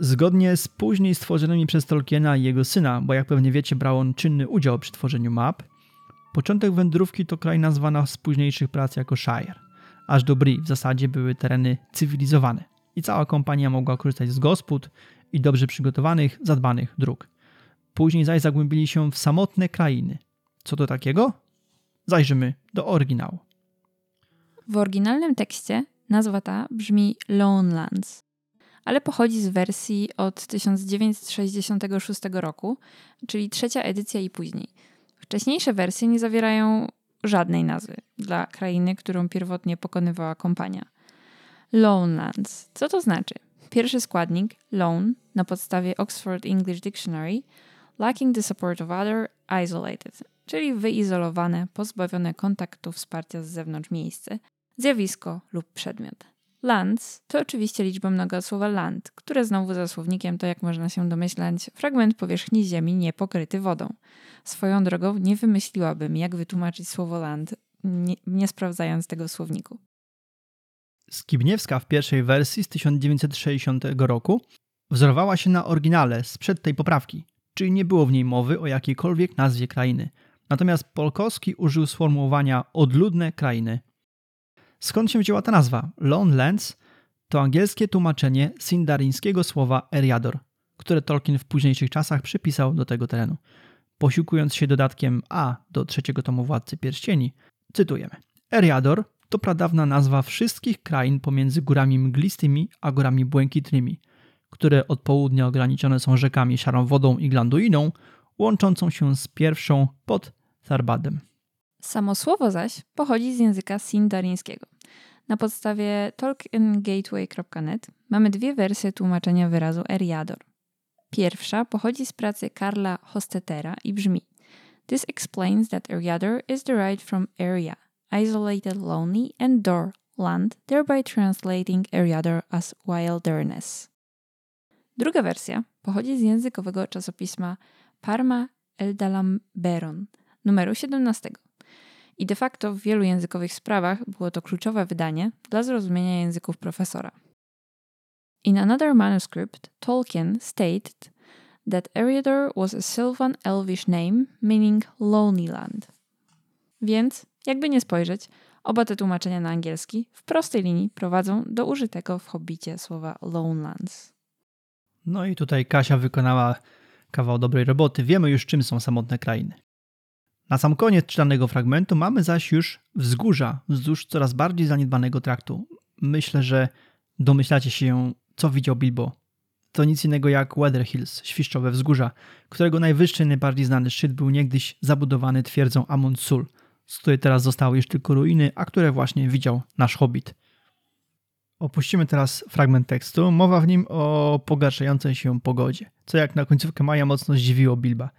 Zgodnie z później stworzonymi przez Tolkiena i jego syna, bo jak pewnie wiecie, brał on czynny udział przy tworzeniu map, początek wędrówki to kraj nazwana z późniejszych prac jako Shire. Aż do Bri w zasadzie były tereny cywilizowane i cała kompania mogła korzystać z gospod i dobrze przygotowanych, zadbanych dróg. Później zaś zagłębili się w samotne krainy. Co to takiego? Zajrzymy do oryginału. W oryginalnym tekście nazwa ta brzmi Lonelands, ale pochodzi z wersji od 1966 roku, czyli trzecia edycja i później. Wcześniejsze wersje nie zawierają żadnej nazwy dla krainy, którą pierwotnie pokonywała kompania. Lonelands. Co to znaczy? Pierwszy składnik, lone, na podstawie Oxford English Dictionary, lacking the support of other, isolated, czyli wyizolowane, pozbawione kontaktu wsparcia z zewnątrz miejsce, zjawisko lub przedmiot. Lands to oczywiście liczba mnoga słowa land, które znowu za słownikiem to, jak można się domyślać, fragment powierzchni Ziemi niepokryty wodą. Swoją drogą nie wymyśliłabym, jak wytłumaczyć słowo land, nie, nie sprawdzając tego słowniku. Skibniewska w pierwszej wersji z 1960 roku wzorowała się na oryginale sprzed tej poprawki, czyli nie było w niej mowy o jakiejkolwiek nazwie krainy. Natomiast Polkowski użył sformułowania odludne krainy. Skąd się wzięła ta nazwa? Lone Lands to angielskie tłumaczenie sindarińskiego słowa Eriador, które Tolkien w późniejszych czasach przypisał do tego terenu. Posiłkując się dodatkiem A do trzeciego tomu Władcy Pierścieni, cytujemy. Eriador to pradawna nazwa wszystkich krain pomiędzy górami mglistymi a górami błękitnymi, które od południa ograniczone są rzekami Szarą Wodą i Glanduiną, łączącą się z pierwszą pod Tharbadem. Samo słowo zaś pochodzi z języka sindarińskiego. Na podstawie tolkiengateway.net mamy dwie wersje tłumaczenia wyrazu Eriador. Pierwsza pochodzi z pracy Karla Hostetera i brzmi This explains that Eriador is derived from area, isolated, lonely, and door, land, thereby translating Eriador as wilderness. Druga wersja pochodzi z językowego czasopisma Parma Eldalamberon numeru 17. I de facto w wielu językowych sprawach było to kluczowe wydanie dla zrozumienia języków profesora. In another manuscript, Tolkien stated that Eriador was a Sylvan Elvish name meaning Lonely Land. Więc, jakby nie spojrzeć, oba te tłumaczenia na angielski w prostej linii prowadzą do użytego w Hobbicie słowa Lonelands. No i tutaj Kasia wykonała kawał dobrej roboty. Wiemy już, czym są samotne krainy. Na sam koniec czytanego fragmentu mamy zaś już wzgórza wzdłuż coraz bardziej zaniedbanego traktu. Myślę, że domyślacie się, co widział Bilbo. To nic innego jak Weather Hills, świszczowe wzgórza, którego najwyższy najbardziej znany szczyt był niegdyś zabudowany twierdzą Amon Sul, z której teraz zostały już tylko ruiny, a które właśnie widział nasz hobbit. Opuścimy teraz fragment tekstu. Mowa w nim o pogarszającej się pogodzie, co jak na końcówkę maja mocno zdziwiło Bilba.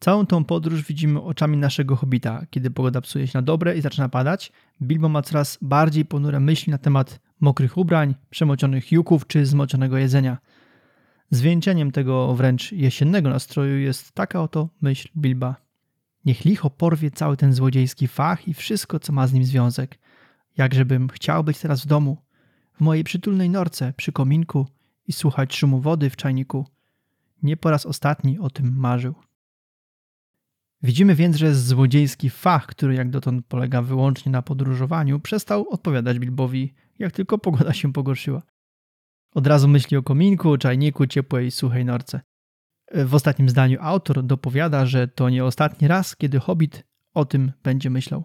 Całą tą podróż widzimy oczami naszego hobita. Kiedy pogoda psuje się na dobre i zaczyna padać, Bilbo ma coraz bardziej ponure myśli na temat mokrych ubrań, przemocionych juków czy zmoczonego jedzenia. Zwieńczeniem tego wręcz jesiennego nastroju jest taka oto myśl Bilba. Niech licho porwie cały ten złodziejski fach i wszystko, co ma z nim związek. Jakżebym chciał być teraz w domu, w mojej przytulnej norce przy kominku i słuchać szumu wody w czajniku. Nie po raz ostatni o tym marzył. Widzimy więc, że złodziejski fach, który jak dotąd polega wyłącznie na podróżowaniu, przestał odpowiadać Bilbowi, jak tylko pogoda się pogorszyła. Od razu myśli o kominku, czajniku, ciepłej, suchej norce. W ostatnim zdaniu autor dopowiada, że to nie ostatni raz, kiedy hobbit o tym będzie myślał.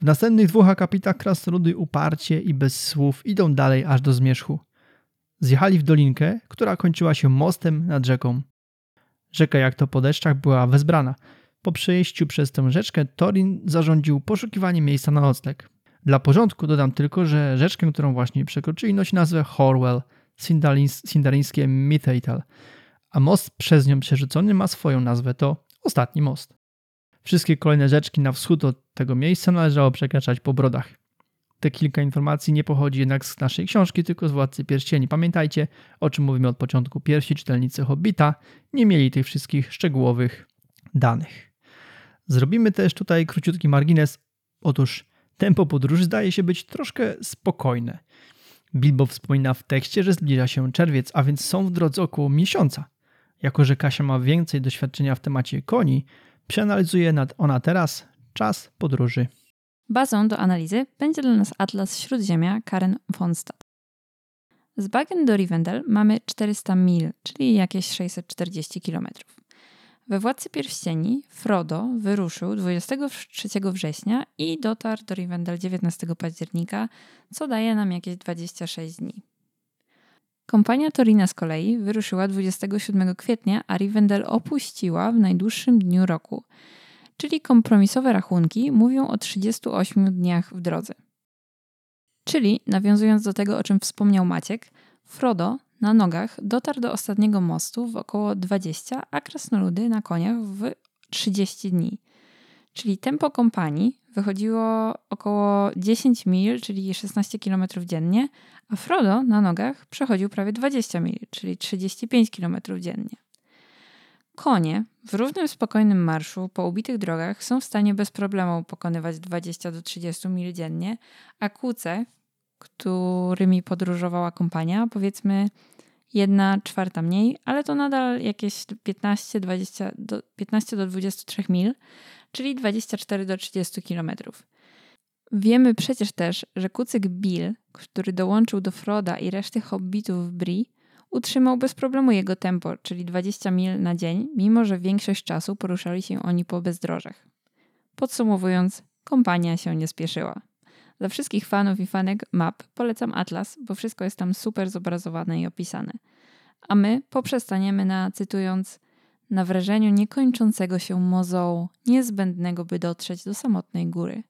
W następnych dwóch akapitach krasnoludy uparcie i bez słów idą dalej aż do zmierzchu. Zjechali w dolinkę, która kończyła się mostem nad rzeką. Rzeka jak to po deszczach była wezbrana. Po przejściu przez tę rzeczkę Torin zarządził poszukiwanie miejsca na nocleg. Dla porządku dodam tylko, że rzeczkę, którą właśnie przekroczyli, nosi nazwę Horwell, sindarińskie Mithaital, a most przez nią przerzucony ma swoją nazwę, to ostatni most. Wszystkie kolejne rzeczki na wschód od tego miejsca należało przekraczać po brodach. Te kilka informacji nie pochodzi jednak z naszej książki, tylko z Władcy Pierścieni. Pamiętajcie, o czym mówimy od początku. Pierwsi czytelnicy Hobbita nie mieli tych wszystkich szczegółowych danych. Zrobimy też tutaj króciutki margines. Otóż tempo podróży zdaje się być troszkę spokojne. Bilbo wspomina w tekście, że zbliża się czerwiec, a więc są w drodze około miesiąca. Jako, że Kasia ma więcej doświadczenia w temacie koni, przeanalizuje ona teraz czas podróży. Bazą do analizy będzie dla nas Atlas Śródziemia Karen von Stad. Z Bagen do Rivendell mamy 400 mil, czyli jakieś 640 km. We Władcy Pierścieni Frodo wyruszył 23 września i dotarł do Rivendell 19 października, co daje nam jakieś 26 dni. Kompania Torina z kolei wyruszyła 27 kwietnia, a Rivendell opuściła w najdłuższym dniu roku – czyli kompromisowe rachunki mówią o 38 dniach w drodze. Czyli, nawiązując do tego, o czym wspomniał Maciek, Frodo na nogach dotarł do ostatniego mostu w około 20, a krasnoludy na koniach w 30 dni. czyli tempo kompanii wychodziło około 10 mil, czyli 16 km dziennie, a Frodo na nogach przechodził prawie 20 mil, czyli 35 km dziennie. Konie w równym, spokojnym marszu po ubitych drogach są w stanie bez problemu pokonywać 20 do 30 mil dziennie, a kłuce, którymi podróżowała kompania, powiedzmy jedna czwarta mniej, ale to nadal jakieś 15, 20 do, 15 do 23 mil, czyli 24 do 30 kilometrów. Wiemy przecież też, że kucyk Bill, który dołączył do Froda i reszty hobbitów w Bri, utrzymał bez problemu jego tempo, czyli 20 mil na dzień, mimo że większość czasu poruszali się oni po bezdrożach. Podsumowując, kompania się nie spieszyła. Dla wszystkich fanów i fanek map polecam Atlas, bo wszystko jest tam super zobrazowane i opisane. A my poprzestaniemy na, cytując, na wrażeniu niekończącego się mozołu, niezbędnego by dotrzeć do samotnej góry.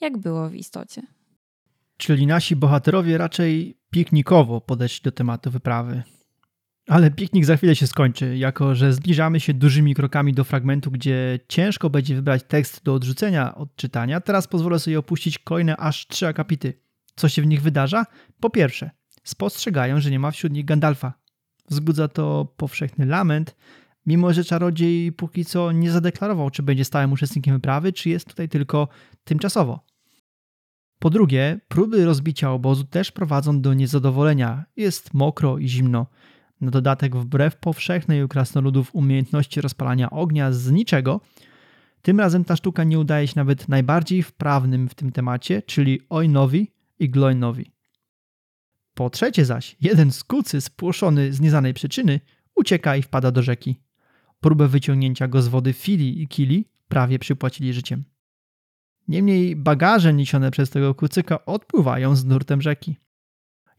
Jak było w istocie. Czyli nasi bohaterowie raczej piknikowo podeszli do tematu wyprawy. Ale piknik za chwilę się skończy, jako że zbliżamy się dużymi krokami do fragmentu, gdzie ciężko będzie wybrać tekst do odrzucenia od czytania. Teraz pozwolę sobie opuścić kolejne aż trzy akapity. Co się w nich wydarza? Po pierwsze, spostrzegają, że nie ma wśród nich Gandalfa. Wzbudza to powszechny lament, mimo że czarodziej póki co nie zadeklarował, czy będzie stałym uczestnikiem wyprawy, czy jest tutaj tylko tymczasowo. Po drugie, próby rozbicia obozu też prowadzą do niezadowolenia. Jest mokro i zimno. Na dodatek, wbrew powszechnej u krasnoludów umiejętności rozpalania ognia z niczego, tym razem ta sztuka nie udaje się nawet najbardziej wprawnym w tym temacie, czyli Ojnowi i Glojnowi. Po trzecie zaś, jeden z kucy spłoszony z nieznanej przyczyny ucieka i wpada do rzeki. Próbę wyciągnięcia go z wody Fili i Kili prawie przypłacili życiem. Niemniej bagaże niesione przez tego kucyka odpływają z nurtem rzeki.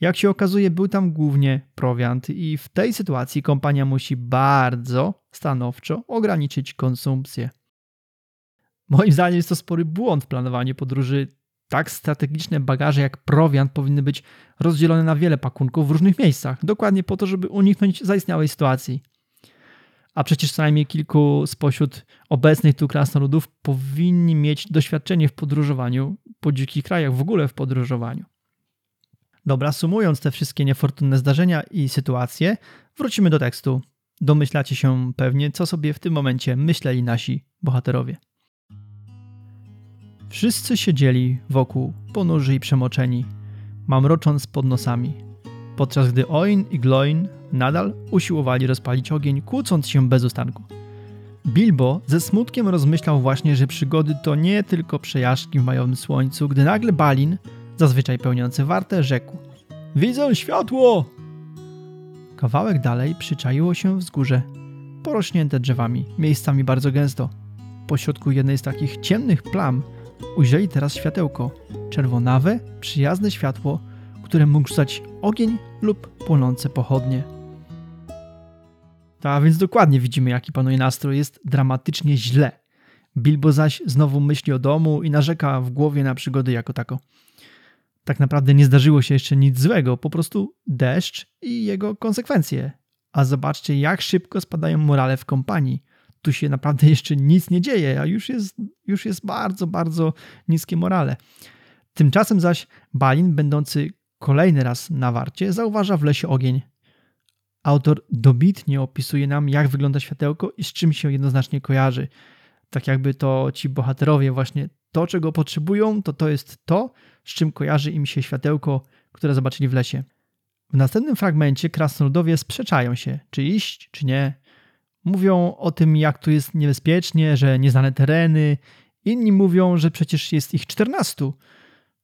Jak się okazuje, był tam głównie prowiant, i w tej sytuacji kompania musi bardzo stanowczo ograniczyć konsumpcję. Moim zdaniem jest to spory błąd w planowaniu podróży. Tak strategiczne bagaże jak prowiant powinny być rozdzielone na wiele pakunków w różnych miejscach, dokładnie po to, żeby uniknąć zaistniałej sytuacji. A przecież co najmniej kilku spośród obecnych tu krasnoludów powinni mieć doświadczenie w podróżowaniu po dzikich krajach, w ogóle w podróżowaniu. Dobra, sumując te wszystkie niefortunne zdarzenia i sytuacje, wrócimy do tekstu. Domyślacie się pewnie, co sobie w tym momencie myśleli nasi bohaterowie. Wszyscy siedzieli wokół, ponurzy i przemoczeni, mamrocząc pod nosami, podczas gdy Oin i Gloin nadal usiłowali rozpalić ogień, kłócąc się bez ustanku. Bilbo ze smutkiem rozmyślał właśnie, że przygody to nie tylko przejażdżki w majowym słońcu, gdy nagle Balin zazwyczaj pełniący wartę, rzekł: Widzę światło! Kawałek dalej przyczaiło się wzgórze, porośnięte drzewami, miejscami bardzo gęsto. Pośrodku jednej z takich ciemnych plam ujrzeli teraz światełko, czerwonawe, przyjazne światło, które mógł rzucać ogień lub płonące pochodnie. Tak, więc dokładnie widzimy, jaki panuje nastrój. Jest dramatycznie źle. Bilbo zaś znowu myśli o domu i narzeka w głowie na przygody jako tako tak naprawdę nie zdarzyło się jeszcze nic złego, po prostu deszcz i jego konsekwencje. A zobaczcie, jak szybko spadają morale w kompanii. Tu się naprawdę jeszcze nic nie dzieje, a już jest, już jest bardzo, bardzo niskie morale. Tymczasem zaś Balin, będący kolejny raz na warcie, zauważa w lesie ogień. Autor dobitnie opisuje nam, jak wygląda światełko i z czym się jednoznacznie kojarzy. Tak jakby to ci bohaterowie właśnie to, czego potrzebują, to to jest to, z czym kojarzy im się światełko, które zobaczyli w lesie. W następnym fragmencie krasnoludowie sprzeczają się, czy iść, czy nie. Mówią o tym, jak tu jest niebezpiecznie, że nieznane tereny. Inni mówią, że przecież jest ich 14.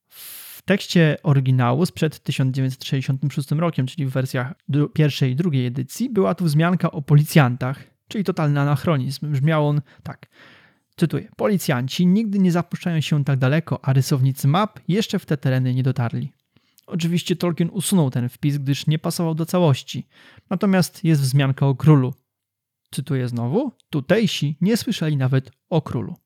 W tekście oryginału sprzed 1966 rokiem, czyli w wersjach pierwszej i drugiej edycji, była tu wzmianka o policjantach, czyli totalny anachronizm. Brzmiał on tak. Cytuję: Policjanci nigdy nie zapuszczają się tak daleko, a rysownicy map jeszcze w te tereny nie dotarli. Oczywiście Tolkien usunął ten wpis, gdyż nie pasował do całości. Natomiast jest wzmianka o królu. Cytuję znowu: Tutejsi nie słyszeli nawet o królu.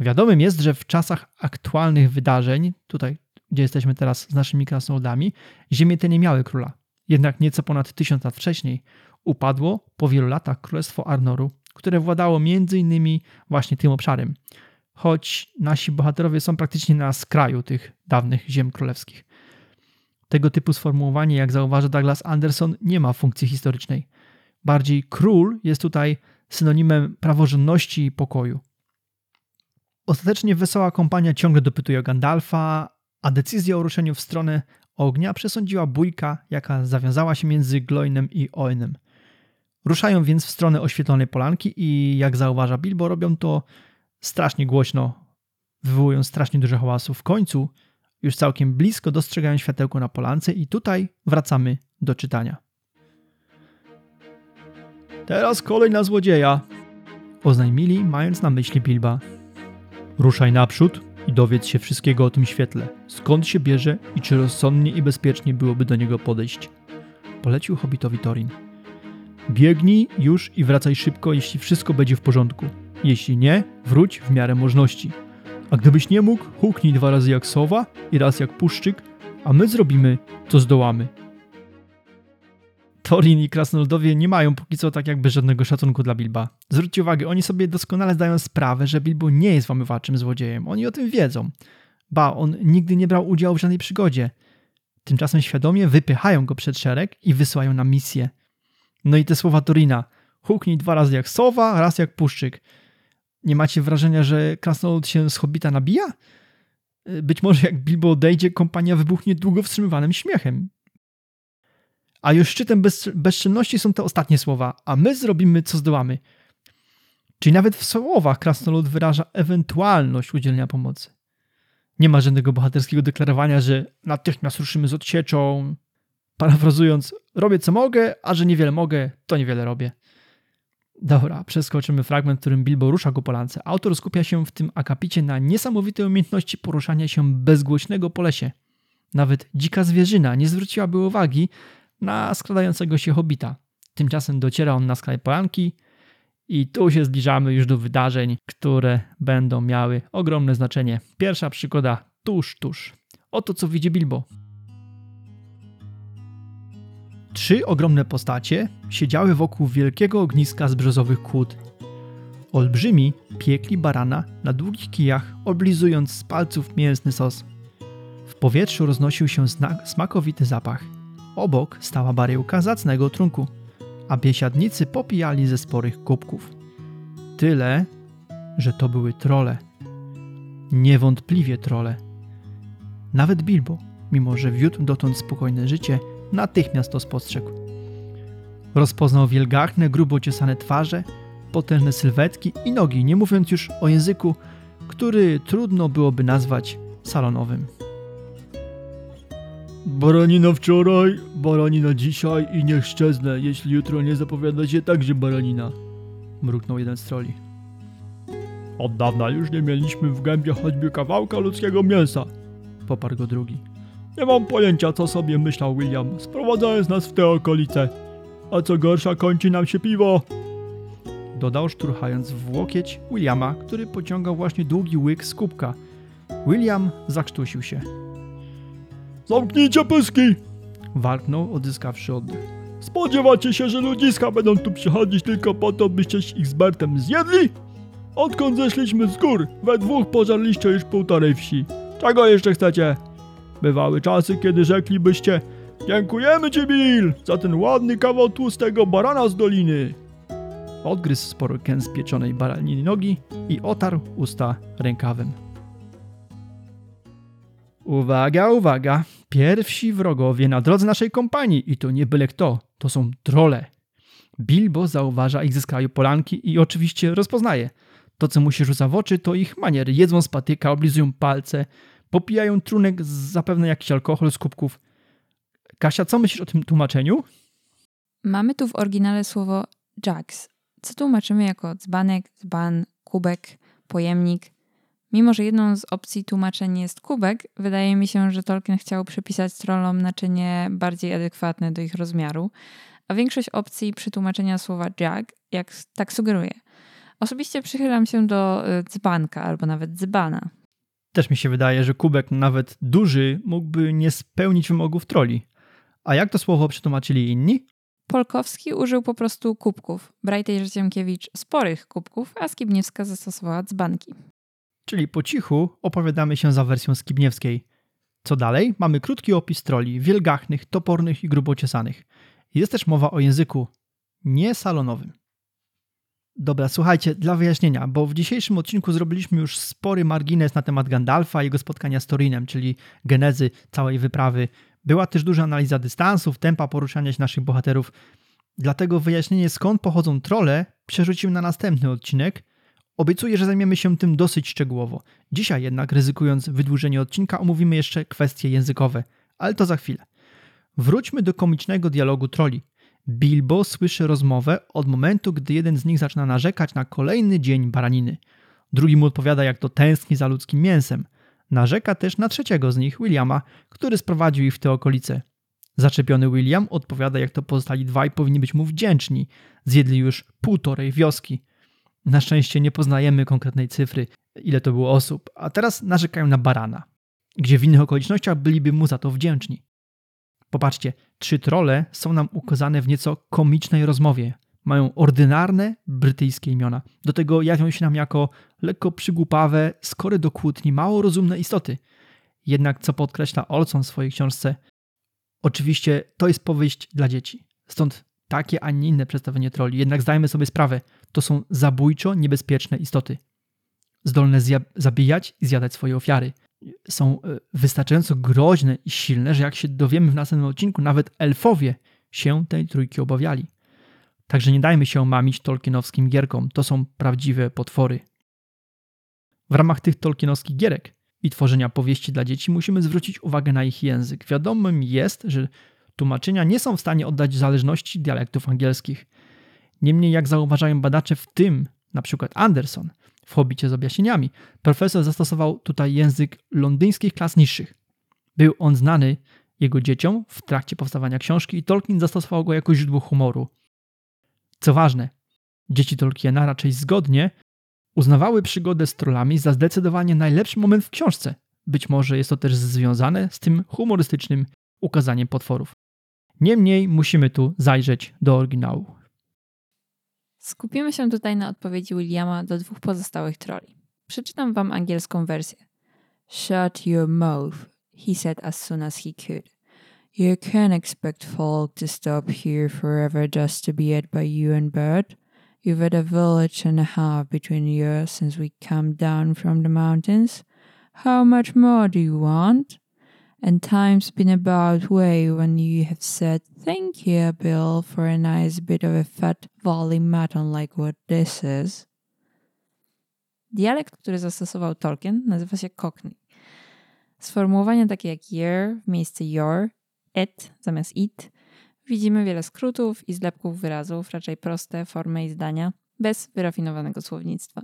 Wiadomym jest, że w czasach aktualnych wydarzeń, tutaj gdzie jesteśmy teraz z naszymi krasnoludami, ziemie te nie miały króla. Jednak nieco ponad tysiąc lat wcześniej upadło po wielu latach królestwo Arnoru które władało między innymi właśnie tym obszarem. choć nasi bohaterowie są praktycznie na skraju tych dawnych ziem królewskich. Tego typu sformułowanie, jak zauważa Douglas Anderson, nie ma funkcji historycznej. Bardziej król jest tutaj synonimem praworządności i pokoju. Ostatecznie wesoła kompania ciągle dopytuje Gandalfa, a decyzję o ruszeniu w stronę ognia przesądziła bójka, jaka zawiązała się między Gloinem i Oenem. Ruszają więc w stronę oświetlonej polanki i jak zauważa Bilbo, robią to strasznie głośno, wywołują strasznie duże hałasu. W końcu, już całkiem blisko, dostrzegają światełko na polance i tutaj wracamy do czytania. Teraz kolej na złodzieja, oznajmili, mając na myśli Bilba. Ruszaj naprzód i dowiedz się wszystkiego o tym świetle. Skąd się bierze i czy rozsądnie i bezpiecznie byłoby do niego podejść. Polecił hobbitowi Torin. Biegnij już i wracaj szybko, jeśli wszystko będzie w porządku. Jeśli nie, wróć w miarę możności. A gdybyś nie mógł, huknij dwa razy jak sowa i raz jak puszczyk, a my zrobimy, co zdołamy. Torin i krasnoludowie nie mają póki co tak jakby żadnego szacunku dla Bilba. Zwróćcie uwagę, oni sobie doskonale zdają sprawę, że Bilbo nie jest włamywaczym złodziejem. Oni o tym wiedzą. Ba, on nigdy nie brał udziału w żadnej przygodzie. Tymczasem świadomie wypychają go przed szereg i wysyłają na misję. No i te słowa Torina. Huknij dwa razy jak sowa, raz jak puszczyk. Nie macie wrażenia, że krasnolud się z Hobbita nabija? Być może jak Bilbo odejdzie, kompania wybuchnie długo wstrzymywanym śmiechem. A już szczytem bez, bezczynności są te ostatnie słowa, a my zrobimy, co zdołamy. Czyli nawet w słowach krasnolud wyraża ewentualność udzielenia pomocy. Nie ma żadnego bohaterskiego deklarowania, że natychmiast ruszymy z odsieczą. Parafrazując, robię co mogę, a że niewiele mogę, to niewiele robię. Dobra, przeskoczymy fragment, w którym Bilbo rusza go po lance. Autor skupia się w tym akapicie na niesamowitej umiejętności poruszania się bezgłośnego po lesie. Nawet dzika zwierzyna nie zwróciłaby uwagi na składającego się hobita. Tymczasem dociera on na skraj polanki i tu się zbliżamy już do wydarzeń, które będą miały ogromne znaczenie. Pierwsza przygoda tuż, tuż. Oto co widzi Bilbo. Trzy ogromne postacie siedziały wokół wielkiego ogniska z brzozowych kłód. Olbrzymi piekli barana na długich kijach, oblizując z palców mięsny sos. W powietrzu roznosił się smakowity zapach. Obok stała baryłka zacnego trunku, a biesiadnicy popijali ze sporych kubków. Tyle, że to były trole. Niewątpliwie trole. Nawet Bilbo, mimo że wiódł dotąd spokojne życie, natychmiast to spostrzegł. Rozpoznał wielgachne, grubo ciosane twarze, potężne sylwetki i nogi, nie mówiąc już o języku, który trudno byłoby nazwać salonowym. Baranina wczoraj, baranina dzisiaj i niech szczeznę, jeśli jutro nie zapowiada się także baranina. Mruknął jeden z troli. Od dawna już nie mieliśmy w gębie choćby kawałka ludzkiego mięsa. Poparł go drugi. Nie mam pojęcia, co sobie myślał William, sprowadzając nas w te okolice. A co gorsza, kończy nam się piwo. Dodał, szturchając w łokieć Williama, który pociągał właśnie długi łyk z kubka. William zakrztusił się. Zamknijcie pyski! Warknął, odzyskawszy oddech. Spodziewacie się, że ludziska będą tu przychodzić tylko po to, byście ich z Bertem zjedli? Odkąd zeszliśmy z gór, we dwóch pożarliście już półtorej wsi. Czego jeszcze chcecie? Bywały czasy, kiedy rzeklibyście Dziękujemy ci, Bill, za ten ładny kawał tłustego barana z doliny. Odgryzł sporo kęs pieczonej baraniny nogi i otarł usta rękawem. Uwaga, uwaga! Pierwsi wrogowie na drodze naszej kompanii i to nie byle kto, to są trole. Bilbo zauważa ich ze skraju polanki i oczywiście rozpoznaje. To, co mu się rzuca w oczy, to ich maniery. Jedzą z patyka, oblizują palce, popijają trunek z zapewne jakiś alkohol z kubków. Kasia, co myślisz o tym tłumaczeniu? Mamy tu w oryginale słowo jugs, co tłumaczymy jako dzbanek, dzban, kubek, pojemnik. Mimo, że jedną z opcji tłumaczeń jest kubek, wydaje mi się, że Tolkien chciał przypisać trollom naczynie bardziej adekwatne do ich rozmiaru, a większość opcji przetłumaczenia słowa jug jak tak sugeruje. Osobiście przychylam się do y, dzbanka albo nawet dzbana. Też mi się wydaje, że kubek nawet duży mógłby nie spełnić wymogów troli. A jak to słowo przetłumaczyli inni? Polkowski użył po prostu kubków, Brajtej Rzeciemkiewicz sporych kubków, a Skibniewska zastosowała dzbanki. czyli po cichu opowiadamy się za wersją Skibniewskiej. Co dalej? Mamy krótki opis troli, wielgachnych, topornych i grubociesanych. Jest też mowa o języku nie salonowym. Dobra, słuchajcie, dla wyjaśnienia, bo w dzisiejszym odcinku zrobiliśmy już spory margines na temat Gandalfa i jego spotkania z Torinem, czyli genezy całej wyprawy. Była też duża analiza dystansów, tempa poruszania się naszych bohaterów. Dlatego wyjaśnienie skąd pochodzą trole przerzucimy na następny odcinek. Obiecuję, że zajmiemy się tym dosyć szczegółowo. Dzisiaj jednak, ryzykując wydłużenie odcinka, omówimy jeszcze kwestie językowe, ale to za chwilę. Wróćmy do komicznego dialogu troli. Bilbo słyszy rozmowę od momentu, gdy jeden z nich zaczyna narzekać na kolejny dzień baraniny. Drugi mu odpowiada, jak to tęskni za ludzkim mięsem. Narzeka też na trzeciego z nich, Williama, który sprowadził ich w te okolice. Zaczepiony William odpowiada, jak to pozostali dwaj powinni być mu wdzięczni. Zjedli już półtorej wioski. Na szczęście nie poznajemy konkretnej cyfry, ile to było osób, a teraz narzekają na barana, gdzie w innych okolicznościach byliby mu za to wdzięczni. Popatrzcie, trzy trole są nam ukazane w nieco komicznej rozmowie. Mają ordynarne brytyjskie imiona. Do tego jawią się nam jako lekko przygłupawe, skory do kłótni, mało rozumne istoty. Jednak, co podkreśla Olson w swojej książce, oczywiście to jest powieść dla dzieci. Stąd takie, a nie inne przedstawienie troli. Jednak zdajmy sobie sprawę, to są zabójczo niebezpieczne istoty. Zdolne zabijać i zjadać swoje ofiary są e, wystarczająco groźne i silne, że jak się dowiemy w następnym odcinku, nawet elfowie się tej trójki obawiali. Także nie dajmy się mamić tolkienowskim gierkom, to są prawdziwe potwory. W ramach tych tolkienowskich gierek i tworzenia powieści dla dzieci musimy zwrócić uwagę na ich język. Wiadomym jest, że tłumaczenia nie są w stanie oddać zależności dialektów angielskich. Niemniej, jak zauważają badacze, w tym na przykład Anderson, w Hobbicie z objaśnieniami, profesor zastosował tutaj język londyńskich klas niższych. Był on znany jego dzieciom w trakcie powstawania książki i Tolkien zastosował go jako źródło humoru. Co ważne, dzieci Tolkiena raczej zgodnie uznawały przygodę z trollami za zdecydowanie najlepszy moment w książce. Być może jest to też związane z tym humorystycznym ukazaniem potworów. Niemniej musimy tu zajrzeć do oryginału. Skupimy się tutaj na odpowiedzi Williama do dwóch pozostałych troli. Przeczytam wam angielską wersję. Shut your mouth, he said as soon as he could. You can't expect folk to stop here forever just to be ate by you and Bird. You've had a village and a half between you since we came down from the mountains. How much more do you want? And time's been about way when you have said, Thank you, Bill, for a nice bit of a fat volley mutton like what this is. Dialekt, który zastosował Tolkien, nazywa się Cockney. Sformułowania takie jak year w miejsce your, it zamiast it, widzimy wiele skrótów i zlepków wyrazów, raczej proste formy i zdania, bez wyrafinowanego słownictwa.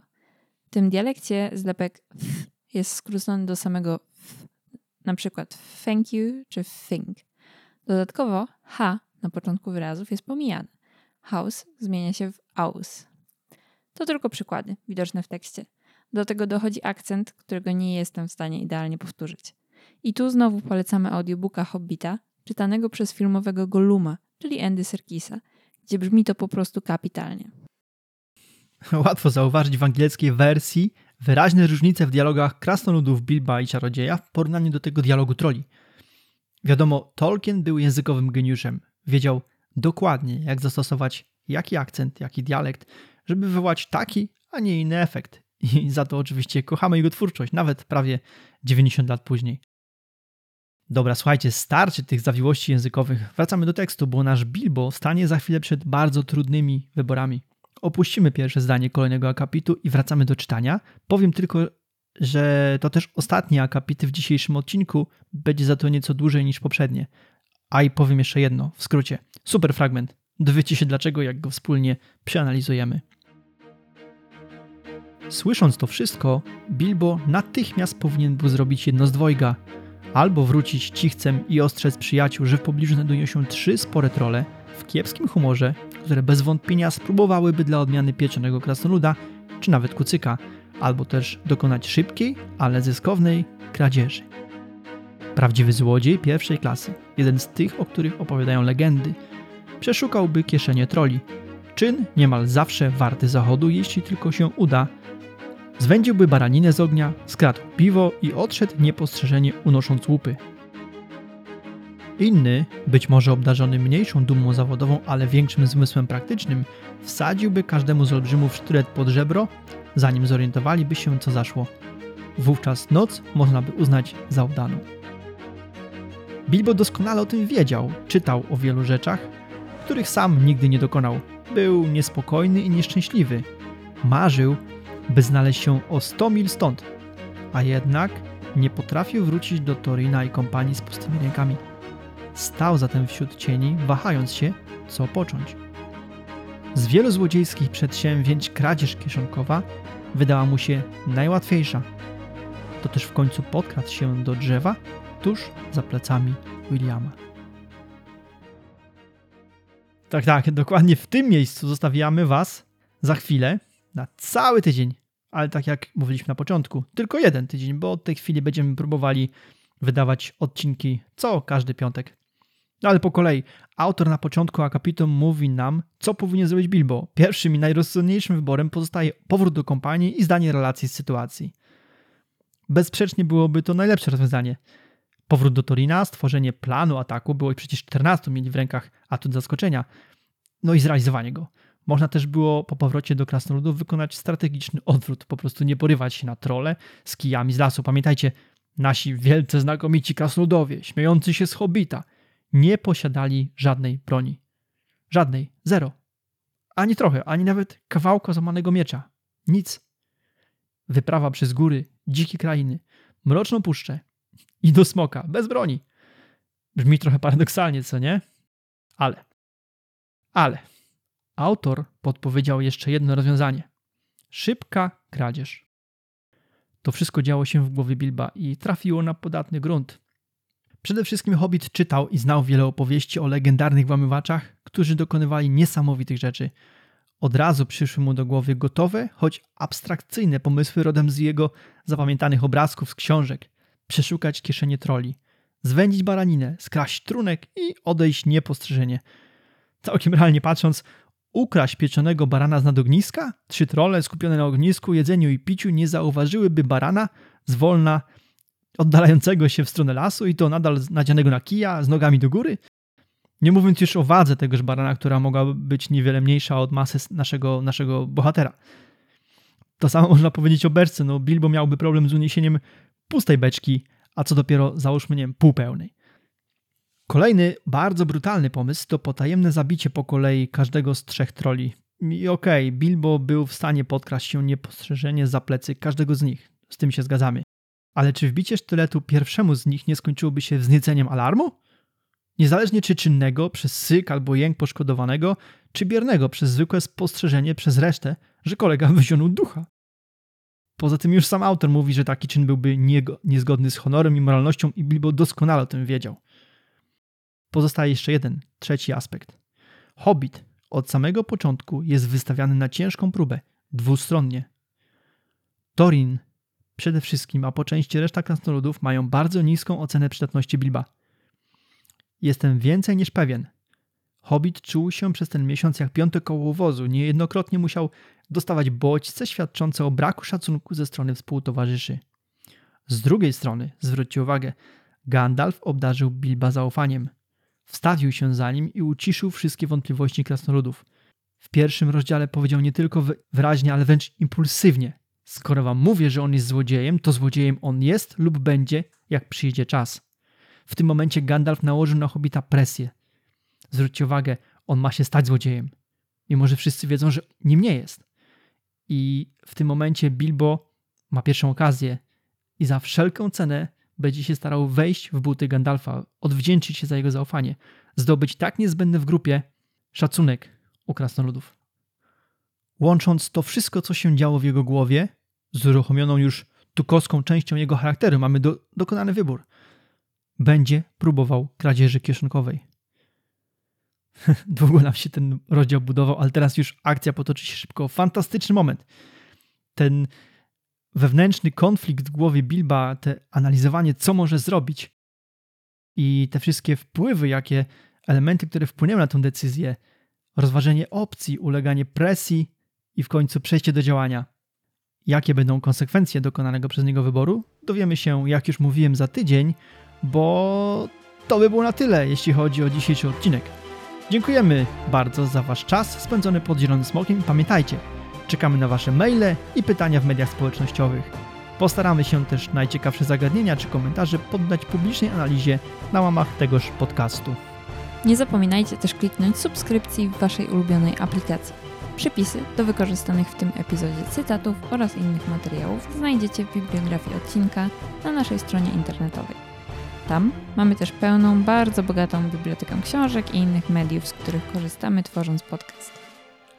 W tym dialekcie zlepek th jest skrócony do samego na przykład thank you czy think. Dodatkowo H na początku wyrazów jest pomijane. House zmienia się w aus. To tylko przykłady, widoczne w tekście. Do tego dochodzi akcent, którego nie jestem w stanie idealnie powtórzyć. I tu znowu polecamy audiobooka Hobbita, czytanego przez filmowego Goluma, czyli Andy Serkisa, gdzie brzmi to po prostu kapitalnie. Łatwo zauważyć w angielskiej wersji wyraźne różnice w dialogach krasnoludów Bilba i Czarodzieja w porównaniu do tego dialogu troli. Wiadomo, Tolkien był językowym geniuszem. Wiedział dokładnie, jak zastosować jaki akcent, jaki dialekt, żeby wywołać taki, a nie inny efekt. I za to oczywiście kochamy jego twórczość, nawet prawie 90 lat później. Dobra, słuchajcie, starczy tych zawiłości językowych. Wracamy do tekstu, bo nasz Bilbo stanie za chwilę przed bardzo trudnymi wyborami. Opuścimy pierwsze zdanie kolejnego akapitu i wracamy do czytania. Powiem tylko, że to też ostatnie akapity w dzisiejszym odcinku będzie za to nieco dłużej niż poprzednie. A i powiem jeszcze jedno, w skrócie. Super fragment. Dowiecie się dlaczego, jak go wspólnie przeanalizujemy. Słysząc to wszystko, Bilbo natychmiast powinien był zrobić jedno z dwojga. Albo wrócić cichcem i ostrzec przyjaciół, że w pobliżu znajdują się trzy spore trole w kiepskim humorze które bez wątpienia spróbowałyby dla odmiany pieczonego krasnoluda, czy nawet kucyka, albo też dokonać szybkiej, ale zyskownej kradzieży. Prawdziwy złodziej pierwszej klasy, jeden z tych, o których opowiadają legendy, przeszukałby kieszenie troli. Czyn niemal zawsze warty zachodu, jeśli tylko się uda, Zwędziłby baraninę z ognia, skradł piwo i odszedł niepostrzeżenie unosząc łupy. Inny, być może obdarzony mniejszą dumą zawodową, ale większym zmysłem praktycznym, wsadziłby każdemu z olbrzymów sztylet pod żebro, zanim zorientowaliby się, co zaszło. Wówczas noc można by uznać za udaną. Bilbo doskonale o tym wiedział, czytał o wielu rzeczach, których sam nigdy nie dokonał. Był niespokojny i nieszczęśliwy. Marzył, by znaleźć się o 100 mil stąd, a jednak nie potrafił wrócić do Torina i kompanii z pustymi rękami. Stał zatem wśród cieni, wahając się, co począć. Z wielu złodziejskich przedsięwzięć kradzież kieszonkowa wydała mu się najłatwiejsza. To też w końcu podkradł się do drzewa tuż za plecami Williama. Tak, tak, dokładnie w tym miejscu zostawiamy Was za chwilę na cały tydzień. Ale tak jak mówiliśmy na początku, tylko jeden tydzień, bo od tej chwili będziemy próbowali wydawać odcinki co każdy piątek. No ale po kolei, autor na początku akapitu mówi nam, co powinien zrobić Bilbo. Pierwszym i najrozsądniejszym wyborem pozostaje powrót do kompanii i zdanie relacji z sytuacji. Bezsprzecznie byłoby to najlepsze rozwiązanie. Powrót do Torina, stworzenie planu ataku, było przecież 14 mieli w rękach atut zaskoczenia, no i zrealizowanie go. Można też było po powrocie do krasnoludów wykonać strategiczny odwrót, po prostu nie porywać się na trole z kijami z lasu. Pamiętajcie, nasi wielce znakomici krasnoludowie, śmiejący się z hobita, nie posiadali żadnej broni. Żadnej, zero. Ani trochę, ani nawet kawałka złamanego miecza. Nic. Wyprawa przez góry, dzikie krainy, mroczną puszczę i do smoka, bez broni. Brzmi trochę paradoksalnie, co nie? Ale. Ale. Autor podpowiedział jeszcze jedno rozwiązanie. Szybka kradzież. To wszystko działo się w głowie Bilba i trafiło na podatny grunt. Przede wszystkim Hobbit czytał i znał wiele opowieści o legendarnych włamywaczach, którzy dokonywali niesamowitych rzeczy. Od razu przyszły mu do głowy gotowe, choć abstrakcyjne pomysły rodem z jego zapamiętanych obrazków z książek. Przeszukać kieszenie troli, zwędzić baraninę, skraść trunek i odejść niepostrzeżenie. Całkiem realnie patrząc, ukraść pieczonego barana z nadogniska? Trzy trole skupione na ognisku, jedzeniu i piciu nie zauważyłyby barana zwolna oddalającego się w stronę lasu i to nadal nadzianego na kija, z nogami do góry? Nie mówiąc już o wadze tegoż barana, która mogła być niewiele mniejsza od masy naszego, naszego bohatera. To samo można powiedzieć o beczce. No, Bilbo miałby problem z uniesieniem pustej beczki, a co dopiero załóżmy, nie wiem, półpełnej. Kolejny, bardzo brutalny pomysł to potajemne zabicie po kolei każdego z trzech troli. I okej, okay, Bilbo był w stanie podkraść się niepostrzeżenie za plecy każdego z nich. Z tym się zgadzamy. Ale czy wbicie sztyletu pierwszemu z nich nie skończyłoby się wznieceniem alarmu? Niezależnie czy czynnego przez syk albo jęk poszkodowanego, czy biernego przez zwykłe spostrzeżenie przez resztę, że kolega wyzionął ducha. Poza tym już sam autor mówi, że taki czyn byłby niezgodny z honorem i moralnością i Bilbo doskonale o tym wiedział. Pozostaje jeszcze jeden, trzeci aspekt. Hobbit od samego początku jest wystawiany na ciężką próbę, dwustronnie. Torin przede wszystkim, a po części reszta krasnoludów mają bardzo niską ocenę przydatności Bilba. Jestem więcej niż pewien. Hobbit czuł się przez ten miesiąc jak piąte koło wozu. Niejednokrotnie musiał dostawać bodźce świadczące o braku szacunku ze strony współtowarzyszy. Z drugiej strony, zwróćcie uwagę, Gandalf obdarzył Bilba zaufaniem. Wstawił się za nim i uciszył wszystkie wątpliwości krasnoludów. W pierwszym rozdziale powiedział nie tylko wyraźnie, ale wręcz impulsywnie: Skoro wam mówię, że on jest złodziejem, to złodziejem on jest lub będzie, jak przyjdzie czas. W tym momencie Gandalf nałożył na Hobbita presję. Zwróćcie uwagę, on ma się stać złodziejem. Mimo, że wszyscy wiedzą, że nim nie jest. I w tym momencie Bilbo ma pierwszą okazję i za wszelką cenę będzie się starał wejść w buty Gandalfa, odwdzięczyć się za jego zaufanie, zdobyć tak niezbędny w grupie szacunek u krasnoludów. Łącząc to wszystko, co się działo w jego głowie, z uruchomioną już tukowską częścią jego charakteru, mamy do, dokonany wybór. Będzie próbował kradzieży kieszonkowej. Długo nam się ten rozdział budował, ale teraz już akcja potoczy się szybko. Fantastyczny moment. Ten wewnętrzny konflikt w głowie Bilba, te analizowanie, co może zrobić i te wszystkie wpływy, jakie elementy, które wpłynęły na tę decyzję, rozważenie opcji, uleganie presji i w końcu przejście do działania. Jakie będą konsekwencje dokonanego przez niego wyboru, dowiemy się, jak już mówiłem, za tydzień, bo to by było na tyle, jeśli chodzi o dzisiejszy odcinek. Dziękujemy bardzo za Wasz czas spędzony pod Zielonym Smokiem. Pamiętajcie, czekamy na Wasze maile i pytania w mediach społecznościowych. Postaramy się też najciekawsze zagadnienia czy komentarze poddać publicznej analizie na łamach tegoż podcastu. Nie zapominajcie też kliknąć subskrypcji w Waszej ulubionej aplikacji. Przypisy do wykorzystanych w tym epizodzie cytatów oraz innych materiałów znajdziecie w bibliografii odcinka na naszej stronie internetowej. Tam mamy też pełną, bardzo bogatą bibliotekę książek i innych mediów, z których korzystamy tworząc podcast.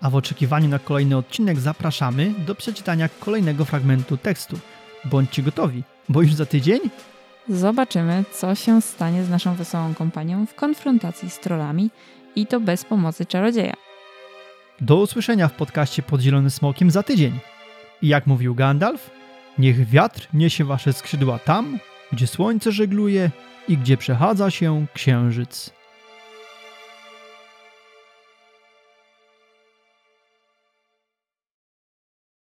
A w oczekiwaniu na kolejny odcinek zapraszamy do przeczytania kolejnego fragmentu tekstu. Bądźcie gotowi, bo już za tydzień Zobaczymy, co się stanie z naszą wesołą kompanią w konfrontacji z trollami i to bez pomocy czarodzieja. Do usłyszenia w podcaście pod Zielonym Smokiem za tydzień. I jak mówił Gandalf, niech wiatr niesie wasze skrzydła tam, gdzie słońce żegluje i gdzie przechadza się księżyc.